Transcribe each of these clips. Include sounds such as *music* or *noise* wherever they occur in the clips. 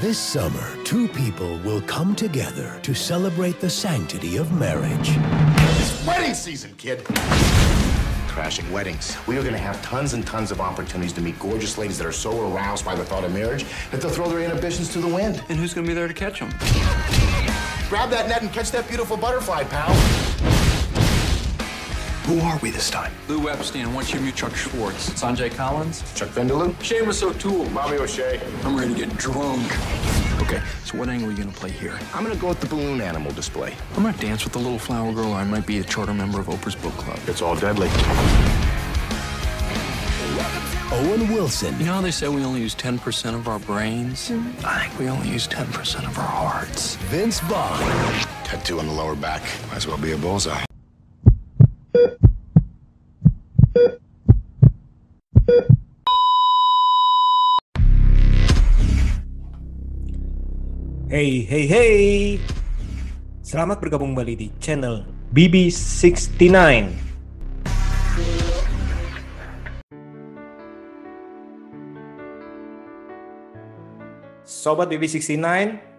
This summer, two people will come together to celebrate the sanctity of marriage. It's wedding season, kid. Crashing weddings. We are going to have tons and tons of opportunities to meet gorgeous ladies that are so aroused by the thought of marriage that they'll throw their inhibitions to the wind. And who's going to be there to catch them? Grab that net and catch that beautiful butterfly, pal. Who are we this time? Lou Epstein, once you meet Chuck Schwartz. Sanjay Collins. Chuck Vindaloo? Seamus O'Toole. Bobby O'Shea. I'm ready to get drunk. Okay, so what angle are you gonna play here? I'm going to go with the balloon animal display. I'm gonna dance with the little flower girl, or I might be a charter member of Oprah's book club. It's all deadly. Owen Wilson You know how they say we only use 10% of our brains? Mm-hmm. I think we only use 10% of our hearts. Vince Vaughn, Tattoo on the lower back. Might as well be a bullseye. Hey, hey, hey. Selamat bergabung kembali di channel BB69. Sobat BB69,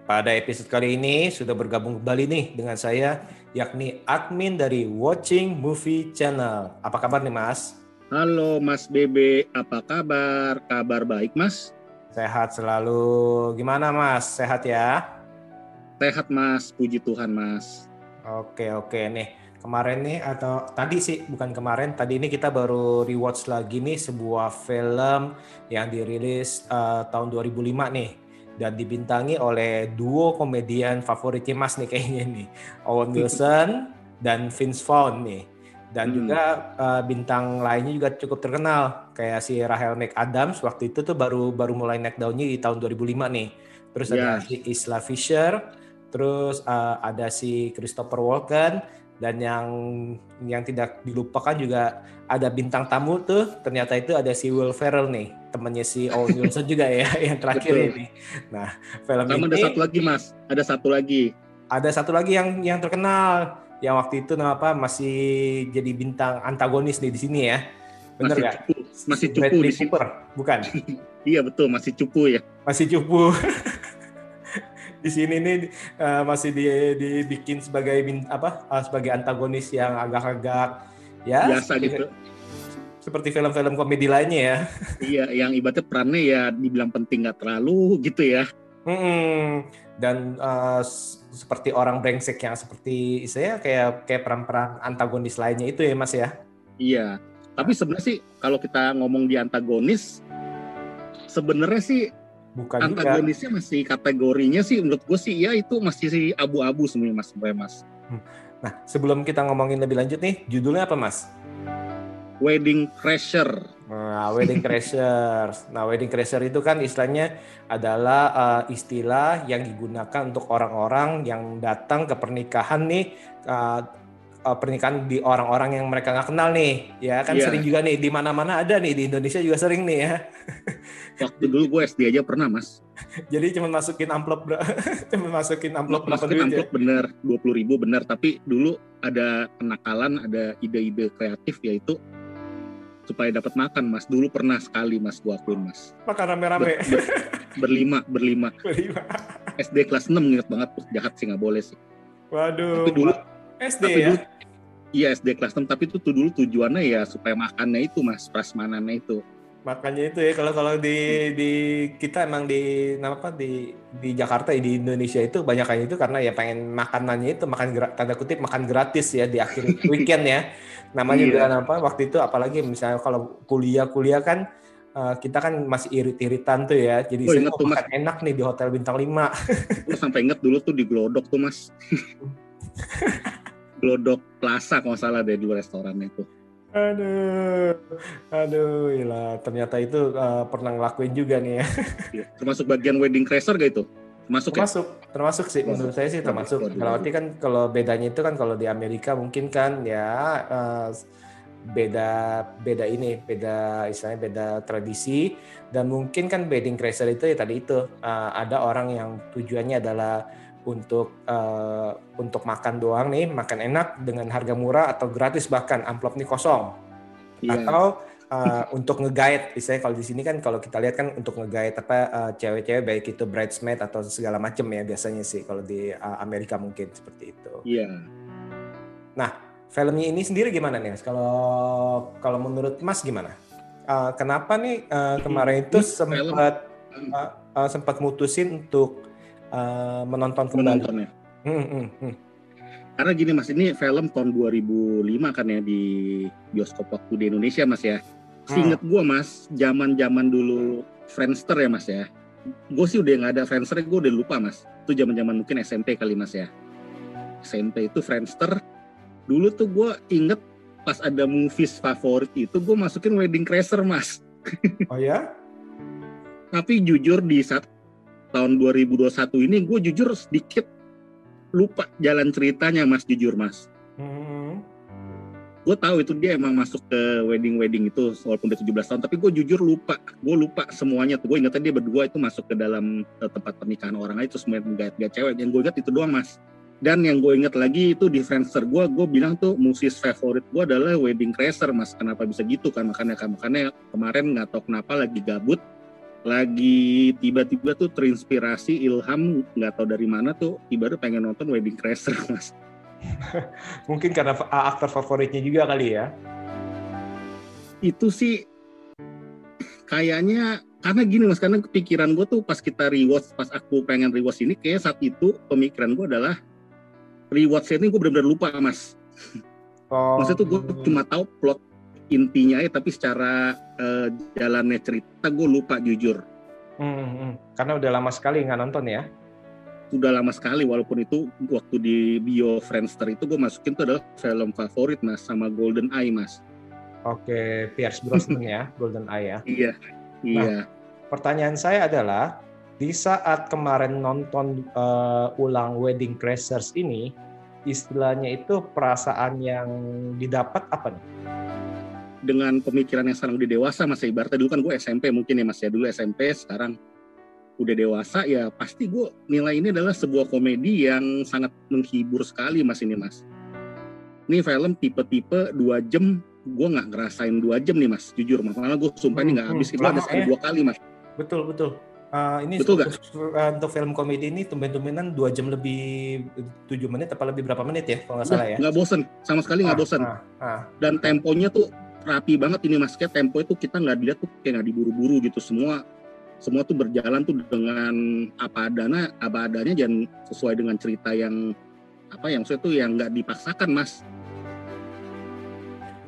pada episode kali ini sudah bergabung kembali nih dengan saya, yakni admin dari Watching Movie Channel. Apa kabar nih Mas? Halo Mas Bebe, apa kabar? Kabar baik Mas? Sehat selalu. Gimana Mas? Sehat ya? Sehat Mas, puji Tuhan Mas. Oke oke nih kemarin nih atau tadi sih bukan kemarin tadi ini kita baru rewatch lagi nih sebuah film yang dirilis eh, tahun 2005 nih dan dibintangi oleh duo komedian favoritnya Mas nih kayaknya nih Owen *laughs* Wilson dan Vince Vaughn nih dan Hmm. juga eh, bintang lainnya juga cukup terkenal kayak si Rahel McAdams waktu itu tuh baru baru mulai naik daunnya di tahun 2005 nih terus ada Ya. si Isla Fisher terus eh, ada si Christopher Walken dan yang yang tidak dilupakan juga ada bintang tamu tuh ternyata itu ada si Will Ferrell nih temannya si Owen *laughs* Wilson juga ya yang terakhir Betul. ini nah film Sama ini ada satu lagi Mas, ada satu lagi. ada satu lagi yang yang terkenal yang waktu itu nama apa masih jadi bintang antagonis nih di sini ya bener masih cupu, masih cupu Bradley di sini. Cooper bukan *laughs* Iya betul, masih cupu ya. masih cupu *laughs* di sini nih eh, masih di, dibikin sebagai bin- apa eh, sebagai antagonis yang agak-agak ya Biasa seperti, gitu. seperti film-film komedi lainnya ya *laughs* Iya, yang ibaratnya perannya ya dibilang penting nggak terlalu gitu ya. Mm-mm. dan s- seperti orang brengsek yang seperti saya kayak kayak peran-peran antagonis lainnya itu ya mas ya Iya. Tapi sebenarnya sih kalau kita ngomong di antagonis, sebenarnya sih bukan juga antagonisnya masih kategorinya sih menurut gue sih ya itu masih sih abu-abu sebenarnya mas sebenarnya mas. nah sebelum kita ngomongin lebih lanjut nih judulnya apa mas Wedding Crasher. Nah, wedding crashers. Nah, wedding crasher itu kan istilahnya adalah eh, istilah yang digunakan untuk orang-orang yang datang ke pernikahan nih eh, eh, pernikahan di orang-orang yang mereka nggak kenal nih. Ya kan Iya. sering juga nih di mana-mana ada nih di Indonesia juga sering nih ya. *laughs* Waktu dulu gue SD aja pernah mas. Jadi cuma masukin amplop bro. *laughs* cuma masukin amplop Masukin ya? amplop bener, 20 ribu bener. Tapi dulu ada kenakalan, ada ide-ide kreatif yaitu supaya dapat makan mas. Dulu pernah sekali mas gue akuin mas. Makan rame-rame. Ber- ber- berlima, berlima. *laughs* SD kelas 6 inget banget jahat sih nggak boleh sih. Waduh. Tapi dulu- SD tapi ya. dulu Iya SD kelas 6 tapi itu tuh dulu tujuannya ya supaya makannya itu mas prasmanannya itu. Makanya itu ya kalau kalau di di kita emang di apa di di Jakarta di Indonesia itu banyak kayak itu karena ya pengen makanannya itu makan tanda kutip makan gratis ya di akhir *laughs* weekend ya. Namanya Iya. juga apa waktu itu apalagi misalnya kalau kuliah-kuliah kan eh, kita kan masih irit-iritan tuh ya. Jadi Oh, mau tuh, Mas. makan enak nih di hotel bintang 5. *laughs* Gue sampai inget dulu tuh di Glodok tuh mas. *laughs* Glodok Plaza kalau salah deh dulu restorannya itu. Aduh. Aduh, gila. Ternyata itu eh, pernah ngelakuin juga nih ya. *laughs* Iya. Termasuk bagian wedding crasher gak itu? Termasuk ya? termasuk termasuk sih menurut saya sih termasuk kalau arti kan kalau bedanya itu kan kalau di Amerika mungkin kan ya eh, beda beda ini beda istilahnya beda tradisi dan mungkin kan wedding crasher itu ya tadi itu eh, ada orang yang tujuannya adalah untuk eh, untuk makan doang nih makan enak dengan harga murah atau gratis bahkan amplop nih kosong Iya. atau uh, untuk nge-guide, misalnya kalau di sini kan kalau kita lihat kan untuk nge-guide apa uh, cewek-cewek baik itu bridesmaid atau segala macam ya biasanya sih kalau di uh, Amerika mungkin seperti itu. Iya. Nah, filmnya ini sendiri gimana nih? Kalau kalau menurut Mas gimana? Uh, kenapa nih uh, kemarin itu sempat uh, uh, sempat mutusin untuk uh, menonton kembali? Menontonnya. Hmm, hmm, hmm. Karena gini Mas, ini film tahun 2005 kan ya di bioskop waktu di Indonesia Mas ya. Seinget hmm. gue Mas, zaman-zaman dulu Friendster ya Mas ya. Gue sih udah nggak ada Friendster, gue udah lupa Mas. Itu zaman-zaman mungkin SMP kali Mas ya. SMP itu Friendster. Dulu tuh gue inget pas ada movies favorit itu gue masukin Wedding Crasher Mas. Oh ya? Tapi jujur di saat tahun 2021 ini gue jujur sedikit lupa jalan ceritanya mas jujur mas. Hmm. gue tahu itu dia emang masuk ke wedding wedding itu walaupun udah 17 tahun tapi gue jujur lupa. Gue lupa semuanya tuh. Gue ingetnya dia berdua itu masuk ke dalam uh, tempat pernikahan orang lain terus main gaya gaya cewek. Yang gue inget itu doang mas. Dan yang gue inget lagi itu di Friendster gue gue bilang tuh musis favorit gue adalah Wedding Crasher mas. Kenapa bisa gitu kan? Makanya kan makanya kemarin nggak tahu kenapa lagi gabut lagi tiba-tiba tuh terinspirasi ilham nggak tahu dari mana tuh tiba-tiba pengen nonton Wedding Crasher mas. *laughs* Mungkin karena aktor favoritnya juga kali ya? Itu sih kayaknya karena gini mas karena kepikiran gue tuh pas kita rewatch pas aku pengen rewatch ini kayak saat itu pemikiran gue adalah rewatch ini gue benar-benar lupa mas. Oh. maksudnya tuh gue cuma tahu plot intinya ya tapi secara uh, jalannya cerita gue lupa jujur. Hmm, hmm. karena udah lama sekali nggak nonton ya? Udah lama sekali walaupun itu waktu di bio Friendster itu gue masukin tuh adalah film favorit mas sama Golden Eye mas. Oke Pierce Brosnan ya *laughs* Golden Eye ya. Iya iya. Nah, pertanyaan saya adalah di saat kemarin nonton uh, ulang Wedding Crashers ini istilahnya itu perasaan yang didapat apa nih? Dengan pemikiran yang sekarang udah dewasa mas. Ibaratnya dulu kan gue SMP mungkin ya mas ya. Dulu SMP sekarang udah dewasa ya pasti gue nilai ini adalah sebuah komedi yang sangat menghibur sekali mas ini mas. Ini film tipe-tipe dua jam gue nggak ngerasain dua jam nih mas jujur. Mas malah gue sumpah ini nggak hmm, habis. Itu ada sekali ya. dua kali mas. Betul betul. Uh, ini Betul untuk, uh, untuk film komedi ini tumben-tumbenan dua jam lebih tujuh menit apa lebih berapa menit ya kalau nggak salah ya? Nggak bosen, sama sekali nggak ah, bosen. Ah, ah. Dan temponya tuh rapi banget ini mas. Kayak tempo itu kita nggak dilihat tuh kayak nggak diburu-buru gitu. Semua semua tuh berjalan tuh dengan apa adanya apa adanya dan sesuai dengan cerita yang apa yang saya tuh yang nggak dipaksakan mas.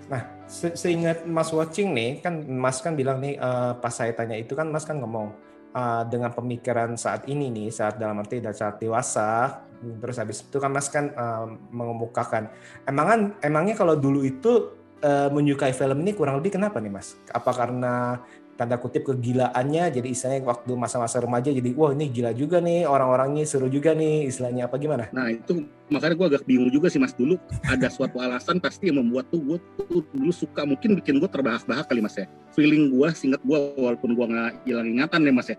Nah se seingat mas watching nih kan mas kan bilang nih uh, pas saya tanya itu kan mas kan ngomong uh, dengan pemikiran saat ini nih saat dalam arti dan saat dewasa terus habis itu kan mas kan uh, mengemukakan. Emangan emangnya kalau dulu itu uh, menyukai film ini kurang lebih kenapa nih Mas? Apa karena tanda kutip kegilaannya? Jadi istilahnya waktu masa-masa remaja jadi wah ini gila juga nih orang-orangnya seru juga nih istilahnya apa gimana? Nah itu makanya gue agak bingung juga sih mas. Dulu ada suatu alasan pasti yang membuat tuh gue tuh dulu suka mungkin bikin gue terbahak-bahak kali mas ya. Feeling gue singkat gue walaupun gue nggak hilang ingatan ya mas ya.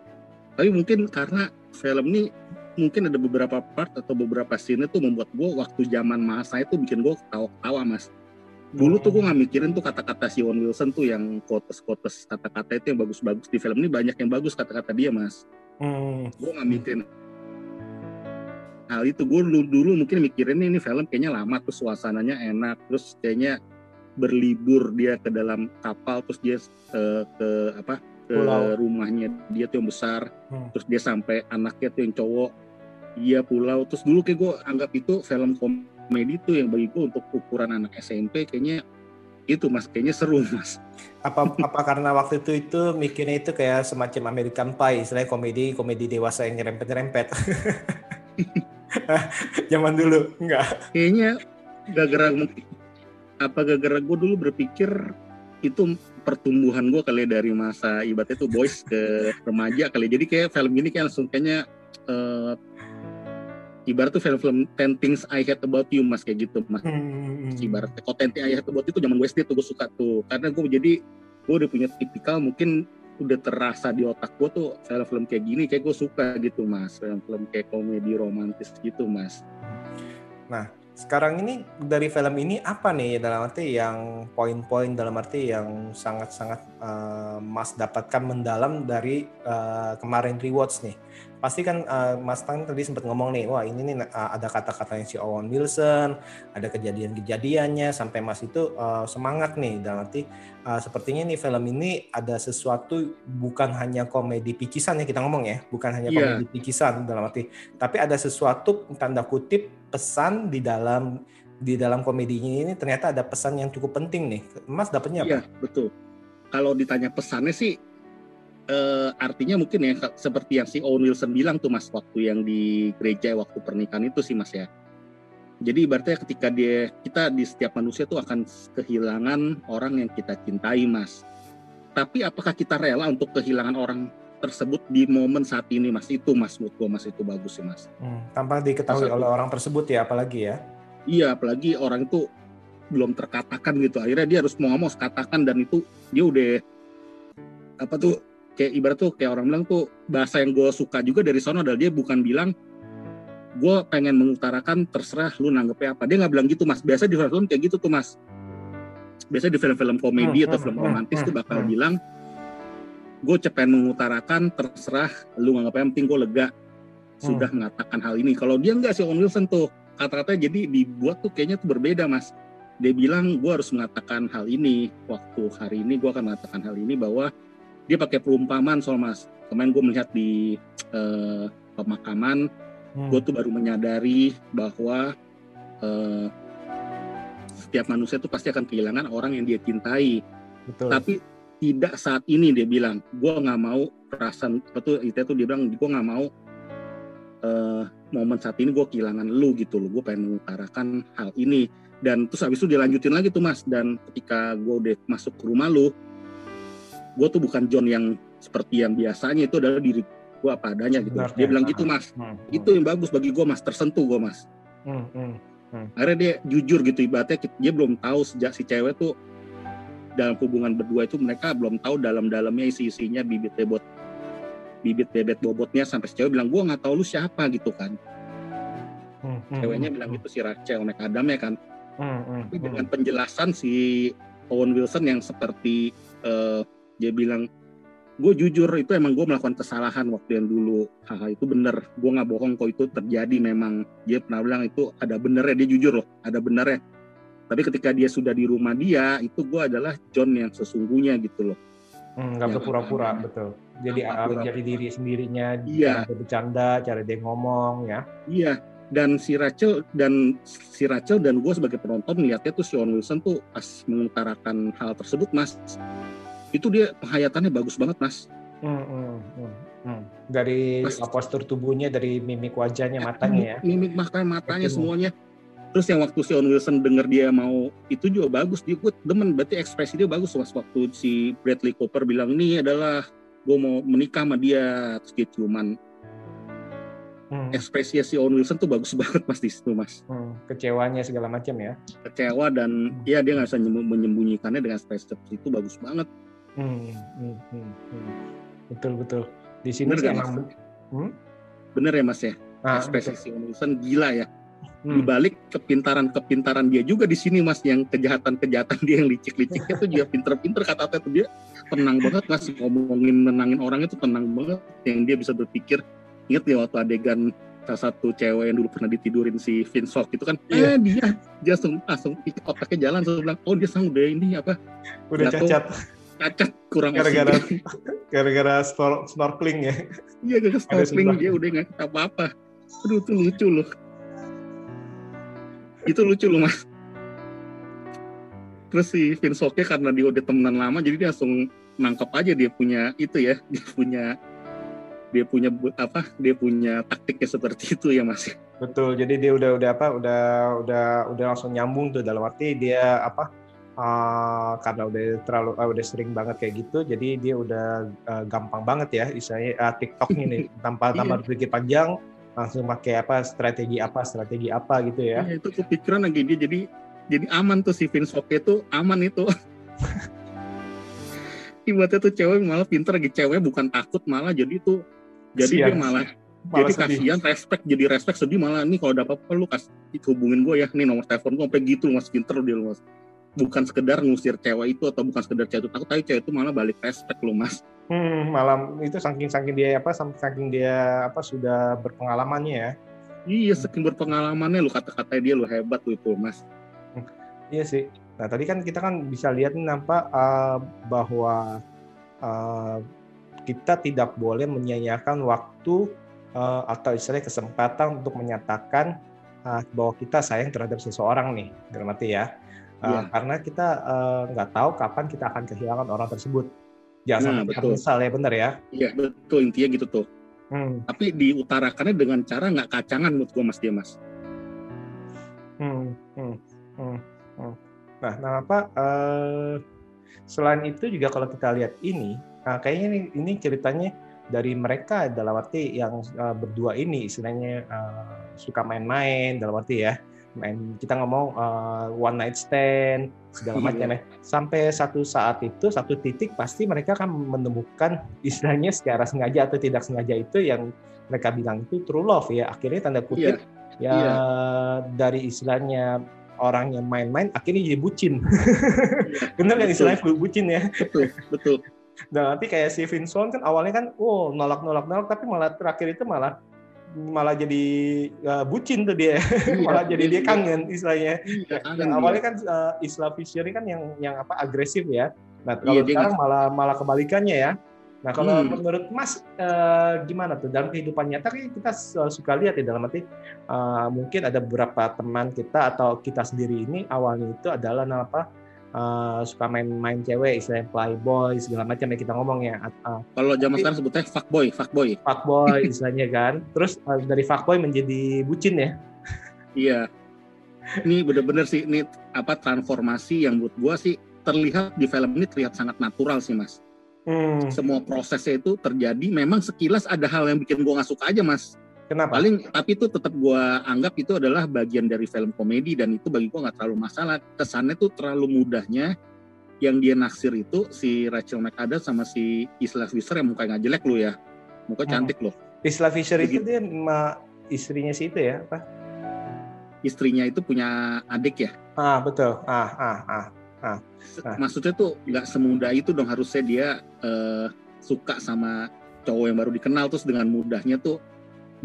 Tapi mungkin karena film ini mungkin ada beberapa part atau beberapa scene itu membuat gue waktu zaman masa itu bikin gue ketawa-ketawa mas dulu tuh gue nggak mikirin tuh kata-kata si Owen Wilson tuh yang quotes-quotes kata-kata itu yang bagus-bagus di film ini banyak yang bagus kata-kata dia mas hmm. gue nggak mikirin hal itu gue dulu, dulu mungkin mikirin ini film kayaknya lama terus suasananya enak terus kayaknya berlibur dia ke dalam kapal terus dia uh, ke apa ke pulau. rumahnya dia tuh yang besar hmm. terus dia sampai anaknya tuh yang cowok iya pulau terus dulu kayak gue anggap itu film kom komedi tuh yang bagi gue untuk ukuran anak SMP kayaknya itu mas. Kayaknya seru mas. Apa apa karena waktu itu itu mikirnya itu kayak semacam American Pie istilahnya komedi komedi dewasa yang nyerempet nyerempet *laughs* zaman dulu enggak. Kayaknya gara-gara apa gara-gara gue dulu berpikir itu pertumbuhan gue kali ya dari masa ibaratnya tuh boys ke remaja kali jadi kayak film ini kayak langsung kayaknya uh, ibarat tuh film-film Ten Things I Hate About You mas kayak gitu mas. Hmm. ibarat kalau Ten Things I Hate About You itu zaman gue SD tuh gue suka tuh. Karena gue jadi gue udah punya tipikal mungkin udah terasa di otak gue tuh film-film kayak gini kayak gue suka gitu mas. Film-film kayak komedi romantis gitu mas. Nah sekarang ini dari film ini apa nih dalam arti yang poin-poin dalam arti yang sangat-sangat uh, Mas dapatkan mendalam dari uh, kemarin rewards nih pasti kan uh, Mas Tang tadi sempat ngomong nih, wah ini nih uh, ada kata-katanya si Owen Wilson, ada kejadian-kejadiannya sampai Mas itu uh, semangat nih dalam arti uh, sepertinya nih film ini ada sesuatu bukan hanya komedi pikisan ya kita ngomong ya, bukan hanya yeah. komedi pikisan dalam arti, tapi ada sesuatu tanda kutip pesan di dalam di dalam komedinya ini ternyata ada pesan yang cukup penting nih. Mas dapatnya apa? Iya, betul. Kalau ditanya pesannya sih uh, artinya mungkin ya seperti yang si Owen Wilson bilang tuh mas waktu yang di gereja waktu pernikahan itu sih mas ya. Jadi ibaratnya ketika dia kita di setiap manusia tuh akan kehilangan orang yang kita cintai mas. Tapi apakah kita rela untuk kehilangan orang tersebut di momen saat ini mas itu mas menurut gue mas itu bagus sih mas. Hmm, tanpa diketahui oleh orang tersebut ya apalagi ya. Iya apalagi orang itu belum terkatakan gitu akhirnya dia harus mau ngomong katakan dan itu dia udah apa tuh kayak ibarat tuh kayak orang bilang tuh bahasa yang gue suka juga dari sono adalah dia bukan bilang gue pengen mengutarakan terserah lu nanggepnya apa. Dia nggak bilang gitu mas. Biasa di film-film kayak gitu tuh mas. Biasa di film-film komedi hmm, atau hmm, film hmm, romantis tuh bakal bilang gue cepen mengutarakan terserah lu nganggapnya yang penting gue lega. Sudah mengatakan hal ini. Kalau dia nggak sih Owen Wilson tuh kata-katanya jadi dibuat tuh kayaknya tuh berbeda mas. Dia bilang gue harus mengatakan hal ini. Waktu hari ini gue akan mengatakan hal ini bahwa dia pakai perumpamaan soal mas. Kemarin gue melihat di uh, pemakaman hmm. gue tuh baru menyadari bahwa uh, setiap manusia tuh pasti akan kehilangan orang yang dia cintai. Betul. tapi tidak saat ini dia bilang. Gue nggak mau perasaan itu itu tuh dia bilang gue nggak mau uh, momen saat ini gue kehilangan lu gitu loh. Gue pengen mengutarakan hal ini. Dan terus habis itu dilanjutin lagi tuh mas. Dan ketika gue udah masuk ke rumah lu gue tuh bukan John yang seperti yang biasanya itu adalah diri gue apa adanya gitu. Sebenarnya. dia bilang gitu mas. Hmm, hmm. itu yang bagus bagi gue mas. Tersentuh gue mas. Hmm, hmm, hmm. akhirnya dia jujur gitu ibaratnya dia belum tahu sejak si cewek tuh dalam hubungan berdua itu mereka belum tahu dalam-dalamnya isi-isinya bibit bebot bibit bebet bobotnya sampai si cewek bilang gue nggak tahu lu siapa gitu kan. Hmm, hmm, ceweknya hmm, bilang gitu si Rachel Adam ya kan. Hmm, hmm, tapi dengan penjelasan si Owen Wilson yang seperti uh, dia bilang gue jujur itu emang gue melakukan kesalahan waktu yang dulu. Hal itu bener. Gue nggak bohong kok itu terjadi memang. Dia pernah bilang itu ada benernya. Dia jujur loh ada benernya. Tapi ketika dia sudah di rumah dia itu gue adalah John yang sesungguhnya gitu loh. Hmm, nggak hmm, berpura-pura betul. Jadi pura jadi diri sendirinya iya. cara bercanda cara dia ngomong ya. Iya dan si Rachel dan si Rachel dan gue sebagai penonton lihatnya tuh Owen Wilson tuh pas mengutarakan hal tersebut mas itu dia penghayatannya bagus banget mas hmm, hmm, hmm, hmm. dari mas, postur tubuhnya dari mimik wajahnya ya, matanya ya mimik matanya matanya Betul. semuanya terus yang waktu si Owen Wilson denger dia mau itu juga bagus dia gue demen berarti ekspresi dia bagus mas waktu si Bradley Cooper bilang ini adalah gue mau menikah sama dia terus dia ciuman hmm. ekspresi si Owen Wilson tuh bagus *laughs* banget mas di situ mas hmm. kecewanya segala macam ya kecewa dan hmm. ya dia nggak bisa menyembunyikannya dengan ekspresi itu bagus banget Hmm, hmm, hmm, hmm. Betul betul. Di sini Bener emang hmm? Bener ya Mas ya. Ah, Ekspresi si Wilson gila ya. Hmm. Di balik kepintaran-kepintaran dia juga di sini Mas yang kejahatan-kejahatan dia yang licik-liciknya tuh juga pinter-pinter kata-kata tuh dia tenang banget Mas ngomongin menangin orang itu tenang banget yang dia bisa berpikir inget ya waktu adegan salah satu cewek yang dulu pernah ditidurin si Vince Vaughn itu kan yeah. eh dia dia langsung langsung otaknya jalan langsung bilang oh dia sang udah ini apa udah cacat cacat kurang gara-gara *laughs* gara-gara snorkeling ya? Iya gara-gara snorkeling dia udah nggak apa-apa. Aduh itu lucu loh. Itu lucu loh mas. Terus si Vince karena dia udah temenan lama jadi dia langsung nangkep aja dia punya itu ya *laughs* dia punya dia punya apa dia punya taktiknya seperti itu ya mas. Betul jadi dia udah udah apa udah udah udah langsung nyambung tuh dalam arti dia apa uh, karena udah terlalu uh, udah sering banget kayak gitu jadi dia udah uh, gampang banget ya istilahnya uh, TikTok ini *laughs* tanpa tanpa iya. berpikir panjang langsung pakai apa strategi apa strategi apa gitu ya. Iya, itu kepikiran lagi dia jadi jadi aman tuh si Vince Oke itu aman itu. *laughs* Ibaratnya tuh cewek malah pinter lagi cewek bukan takut malah jadi tuh jadi Siap. dia malah jadi kasihan respect jadi respect sedih malah nih kalau ada apa-apa lu kasih hubungin gue ya nih nomor telepon gue sampai gitu mas pinter dia lu mas bukan sekedar ngusir cewek itu atau bukan sekedar cewek itu takut tapi cewek itu malah balik respect lu mas. Hmm, malam itu saking saking dia apa saking dia apa sudah berpengalamannya ya? Iya saking berpengalamannya lu kata-kata dia lu hebat lu itu mas. Hmm, iya sih. Nah tadi kan kita kan bisa lihat nih nampak uh, bahwa uh, kita tidak boleh menyia-nyiakan waktu uh, atau istilahnya kesempatan untuk menyatakan uh, bahwa kita sayang terhadap seseorang nih, dalam arti ya. Uh, yeah. Karena kita nggak uh, tahu kapan kita akan kehilangan orang tersebut. Jangan nah, sampai menyesal ya, benar ya? Iya betul intinya gitu tuh. Hmm. Tapi diutarakannya dengan cara nggak kacangan menurut gue mas dia mas. Hmm, hmm, hmm, hmm. Nah, nah apa? Uh, selain itu juga kalau kita lihat ini Nah, kayaknya ini, ini ceritanya dari mereka dalam arti yang uh, berdua ini istilahnya uh, suka main-main dalam arti ya main kita ngomong uh, one night stand segala *laughs* macam ya sampai satu saat itu satu titik pasti mereka akan menemukan istilahnya secara sengaja atau tidak sengaja itu yang mereka bilang itu true love ya akhirnya tanda kutip yeah. ya yeah. dari istilahnya orang yang main-main akhirnya jadi bucin *laughs* yeah. benar kan istilahnya bucin ya betul betul Nah nanti kayak si Vincent kan awalnya kan, oh nolak nolak nolak, tapi malah terakhir itu malah malah jadi uh, bucin tuh dia, iya, *laughs* malah jadi dia kangen istilahnya. Iya, kangen awalnya kan uh, Isla Fisher kan yang yang apa agresif ya. Nah kalau iya, sekarang malah malah kebalikannya ya. Nah kalau hmm. menurut Mas uh, gimana tuh dalam kehidupan nyata kan kita suka lihat ya dalam arti uh, mungkin ada beberapa teman kita atau kita sendiri ini awalnya itu adalah apa uh, suka main-main cewek, istilahnya playboy segala macam yang kita ngomong ya. Uh, Kalau zaman sekarang sebutnya fuckboy, fuckboy. Fuckboy *laughs* istilahnya kan. Terus uh, dari fuckboy menjadi bucin ya. iya. Ini bener-bener sih ini apa transformasi yang buat gua sih terlihat di film ini terlihat sangat natural sih mas. Hmm. Semua prosesnya itu terjadi. Memang sekilas ada hal yang bikin gua nggak suka aja mas. Kenapa? Paling tapi itu tetap gue anggap itu adalah bagian dari film komedi dan itu bagi gue nggak terlalu masalah. Kesannya tuh terlalu mudahnya yang dia naksir itu si Rachel McAdams sama si Isla Fisher yang mukanya nggak jelek lu ya, muka hmm. cantik loh. Isla Fisher itu dia ma istrinya si itu ya apa? Istrinya itu punya adik ya? Ah betul. Ah ah ah. ah. ah. Maksudnya tuh nggak semudah itu dong harusnya dia uh, suka sama cowok yang baru dikenal terus dengan mudahnya tuh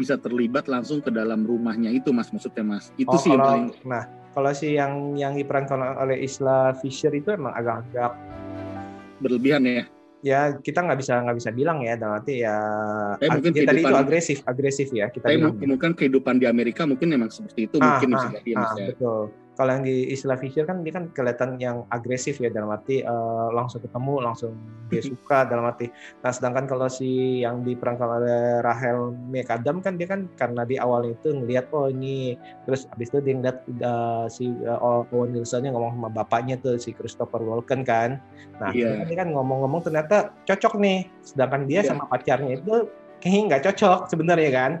bisa terlibat langsung ke dalam rumahnya itu mas maksudnya mas? Itu oh, sih kalau, paling nah kalau si yang yang diperankan oleh Isla Fisher itu emang agak-agak berlebihan ya? Ya kita nggak bisa nggak bisa bilang ya dalam arti ya, eh, mungkin ya tadi itu agresif agresif ya kita bilang mungkin, mungkin kehidupan di Amerika mungkin memang seperti itu ah, mungkin ah, bisa ah, ya. betul kalau yang di istilah Fisher kan dia kan kelihatan yang agresif ya dalam arti uh, langsung ketemu langsung dia suka dalam arti nah sedangkan kalau si yang diperankan oleh Rahel McAdam kan dia kan karena di awal itu ngelihat oh ini terus abis itu dia ngeliat uh, si uh, Owen Wilson yang ngomong sama bapaknya tuh si Christopher Walken kan nah yeah. dia kan ngomong-ngomong ternyata cocok nih sedangkan dia yeah. sama pacarnya itu kayaknya nggak cocok sebenarnya kan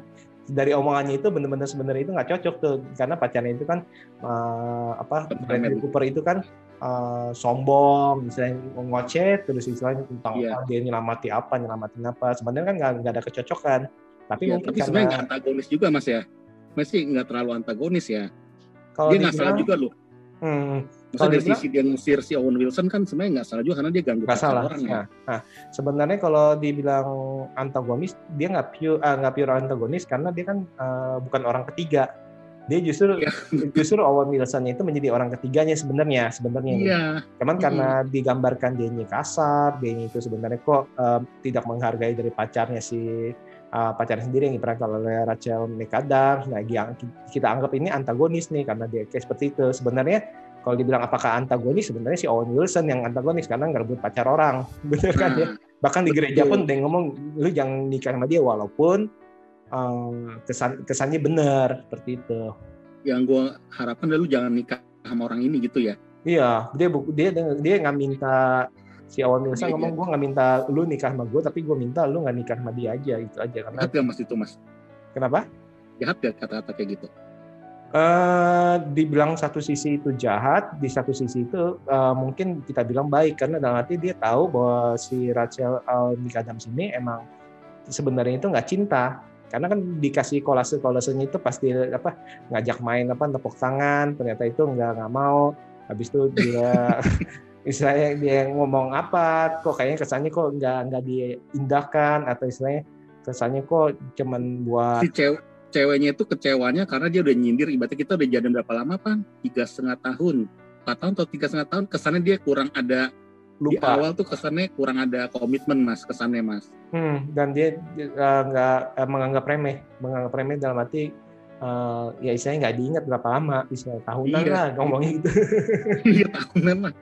dari omongannya itu benar-benar sebenarnya itu nggak cocok tuh. Karena pacarnya itu kan uh, apa Bradley Cooper. Itu kan uh, sombong misalnya ngoceh terus istilahnya tentang yeah. apa dia nyelamati apa nyelamatin apa. Sebenarnya kan nggak ada kecocokan. Tapi yeah, mungkin tapi sebenarnya nggak antagonis juga mas ya. Masih nggak terlalu antagonis ya. Dia nggak salah juga loh hmm, Maksudnya dari sisi dia ngusir si Owen Wilson kan sebenarnya nggak salah juga karena dia ganggu gak salah. orang ya. Nah, nah, sebenarnya kalau dibilang antagonis, dia nggak pure uh, nggak pure antagonis karena dia kan uh, bukan orang ketiga. Dia justru ya. *laughs* justru Owen Wilson itu menjadi orang ketiganya sebenarnya sebenarnya. Iya. Cuman hmm. karena digambarkan dia kasar, dia itu sebenarnya kok uh, tidak menghargai dari pacarnya si uh, pacarnya sendiri yang diperankan oleh Rachel McAdams. Nah, yang kita anggap ini antagonis nih karena dia kayak seperti itu. Sebenarnya kalau dibilang apakah antagonis sebenarnya si Owen Wilson yang antagonis karena ngerebut pacar orang *laughs* bener kan ya hmm. bahkan di gereja pun dia ngomong lu jangan nikah sama dia walaupun um, kesan kesannya benar seperti itu yang gue harapkan lu jangan nikah sama orang ini gitu ya iya dia dia dia nggak minta si Owen Wilson iya, ngomong iya. gue nggak minta lu nikah sama gue tapi gue minta lu nggak nikah sama dia aja itu aja karena jahat ya mas itu mas. Kenapa? Jahat ya kata-kata kayak gitu. Uh, dibilang satu sisi itu jahat, di satu sisi itu uh, mungkin kita bilang baik karena dalam arti dia tahu bahwa si Rachel uh, McAdams ini emang sebenarnya itu nggak cinta, karena kan dikasih kolase kolasenya itu pasti apa ngajak main apa tepuk tangan ternyata itu nggak nggak mau. Habis itu dia *laughs* istilahnya dia ngomong apa kok kayaknya kesannya kok nggak nggak diindahkan atau istilahnya kesannya kok cuman buat si cewek ceweknya itu kecewanya karena dia udah nyindir ibaratnya kita udah jadi berapa lama pan tiga setengah tahun empat tahun atau tiga setengah tahun kesannya dia kurang ada Lupa. di awal tuh kesannya kurang ada komitmen mas kesannya mas hmm, dan dia uh, nggak uh, menganggap remeh menganggap remeh dalam arti uh, ya istilahnya nggak diingat berapa lama istilah tahunan iya. lah ngomongnya gitu *laughs* iya tahunan lah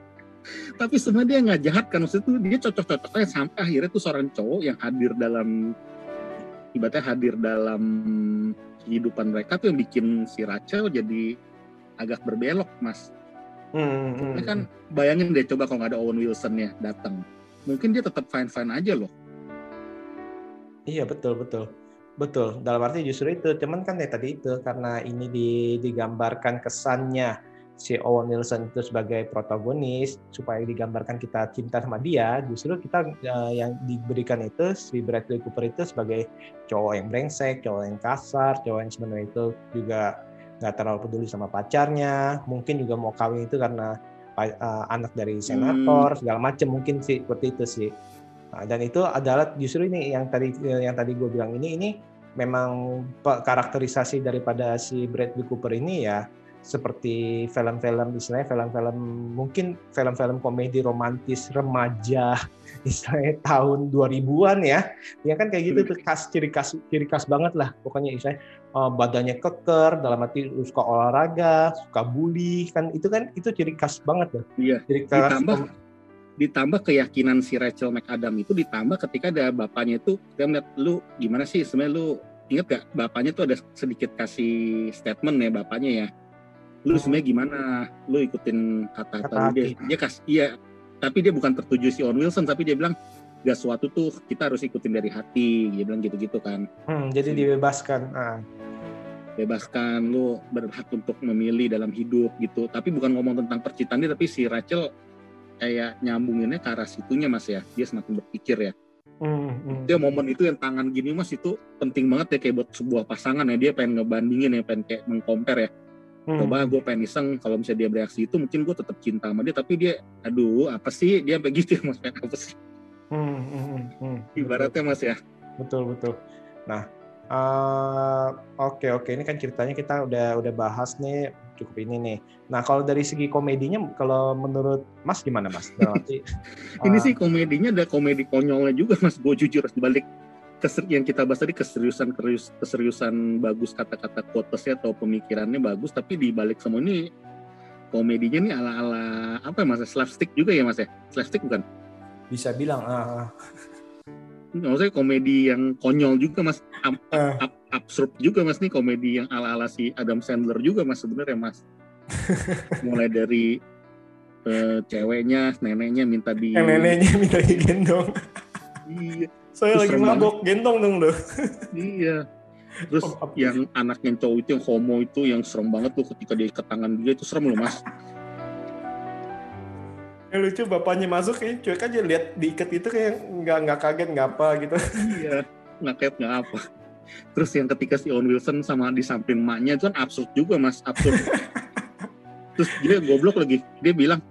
tapi sebenarnya dia nggak jahat kan maksudnya tuh dia cocok-cocoknya sampai akhirnya tuh seorang cowok yang hadir dalam ibaratnya hadir dalam kehidupan mereka tuh yang bikin si Rachel jadi agak berbelok mas Hmm, hmm, kan hmm. bayangin deh coba kalau nggak ada Owen Wilson ya datang, mungkin dia tetap fine fine aja loh. Iya betul betul betul. Dalam arti justru itu, cuman kan ya tadi itu karena ini digambarkan kesannya si Owen Wilson itu sebagai protagonis supaya digambarkan kita cinta sama dia, justru kita uh, yang diberikan itu si Bradley Cooper itu sebagai cowok yang brengsek, cowok yang kasar, cowok yang sebenarnya itu juga nggak terlalu peduli sama pacarnya mungkin juga mau kawin itu karena uh, anak dari senator hmm. segala macam mungkin sih seperti itu sih nah, dan itu adalah justru ini yang tadi yang tadi gue bilang ini ini memang karakterisasi daripada si Bradley Cooper ini ya seperti film-film istilahnya film-film mungkin film-film komedi romantis remaja *laughs* istilahnya tahun 2000-an ya. Ya kan kayak gitu tuh khas ciri khas ciri khas banget lah pokoknya istilahnya. Uh, badannya keker dalam arti suka olahraga suka bully kan itu kan itu ciri khas banget loh iya. Ciri khas ditambah ditambah keyakinan si Rachel McAdam itu ditambah ketika ada bapaknya itu dia melihat lu gimana sih? Sebenarnya lu inget gak bapaknya tuh ada sedikit kasih statement ya bapaknya ya lu sebenarnya gimana? Lu ikutin kata-kata dia. dia kasih iya. Tapi dia bukan tertuju si Owen Wilson tapi dia bilang gak sesuatu tuh kita harus ikutin dari hati. Dia bilang gitu-gitu kan. Hmm, jadi dibebaskan. Ah. bebaskan lu berhak untuk memilih dalam hidup gitu. Tapi bukan ngomong tentang percintaan dia tapi si Rachel kayak nyambunginnya ke arah situnya mas ya. Dia semakin berpikir ya. Hmm, hmm. Dia momen itu yang tangan gini mas itu penting banget ya kayak buat sebuah pasangan ya. Dia pengen ngebandingin ya pengen kayak mengcompare ya hmm. coba gue pengen iseng kalau misalnya dia bereaksi itu mungkin gue tetap cinta sama dia. Tapi dia aduh apa sih? Dia begitu ya mas apa sih? Hmm, hmm, hmm, hmm. ibaratnya mas ya. Betul betul. Nah uh, oke okay, oke. Okay. ini kan ceritanya kita udah udah bahas nih cukup ini nih. Nah kalau dari segi komedinya kalau menurut mas gimana mas? Berarti, *laughs* ini uh, sih komedinya ada komedi konyolnya juga mas. Gue jujur dibalik keser yang kita bahas tadi keseriusan keseriusan bagus kata-kata quotesnya atau pemikirannya bagus tapi di balik semua ini komedinya nih ala-ala apa ya mas slapstick juga ya mas ya? Slapstick bukan? Bisa bilang ah maksudnya komedi yang konyol juga mas. Ab, uh. ab, absurd juga mas nih komedi yang ala-ala si Adam Sandler juga mas sebenarnya mas. *laughs* Mulai dari uh, ceweknya neneknya minta di neneknya minta digendong iya saya Terus lagi mabok, gendong dong loh. iya. Terus oh, yang anak yang cowok itu yang homo itu yang serem banget tuh ketika dia ke tangan dia itu serem loh mas. Yang lucu bapaknya masuk kayak cuek aja lihat diikat itu kayak nggak nggak kaget nggak apa gitu. iya, nggak kaget nggak apa. Terus yang ketika si Owen Wilson sama di samping maknya itu kan absurd juga mas, absurd. Terus dia goblok lagi, dia bilang,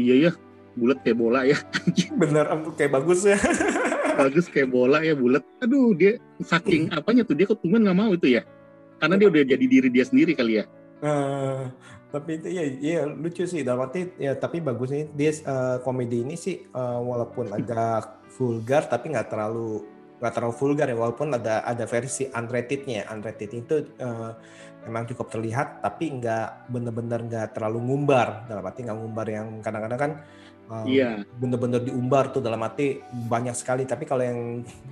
iya ya, bulat kayak bola ya. Bener, kayak bagus ya bagus kayak bola ya bulat. Aduh dia saking apanya tuh dia ketumbuhan nggak mau itu ya? Karena dia udah jadi diri dia sendiri kali ya? Uh, tapi itu ya iya lucu sih. Dalam arti ya tapi bagusnya dia uh, komedi ini sih uh, walaupun agak vulgar tapi nggak terlalu nggak terlalu vulgar ya. Walaupun ada ada versi unratednya. Unrated itu uh, memang cukup terlihat tapi nggak bener-bener nggak terlalu ngumbar. Dalam arti nggak ngumbar yang kadang-kadang kan um, iya. bener-bener diumbar tuh dalam arti banyak sekali. Tapi kalau yang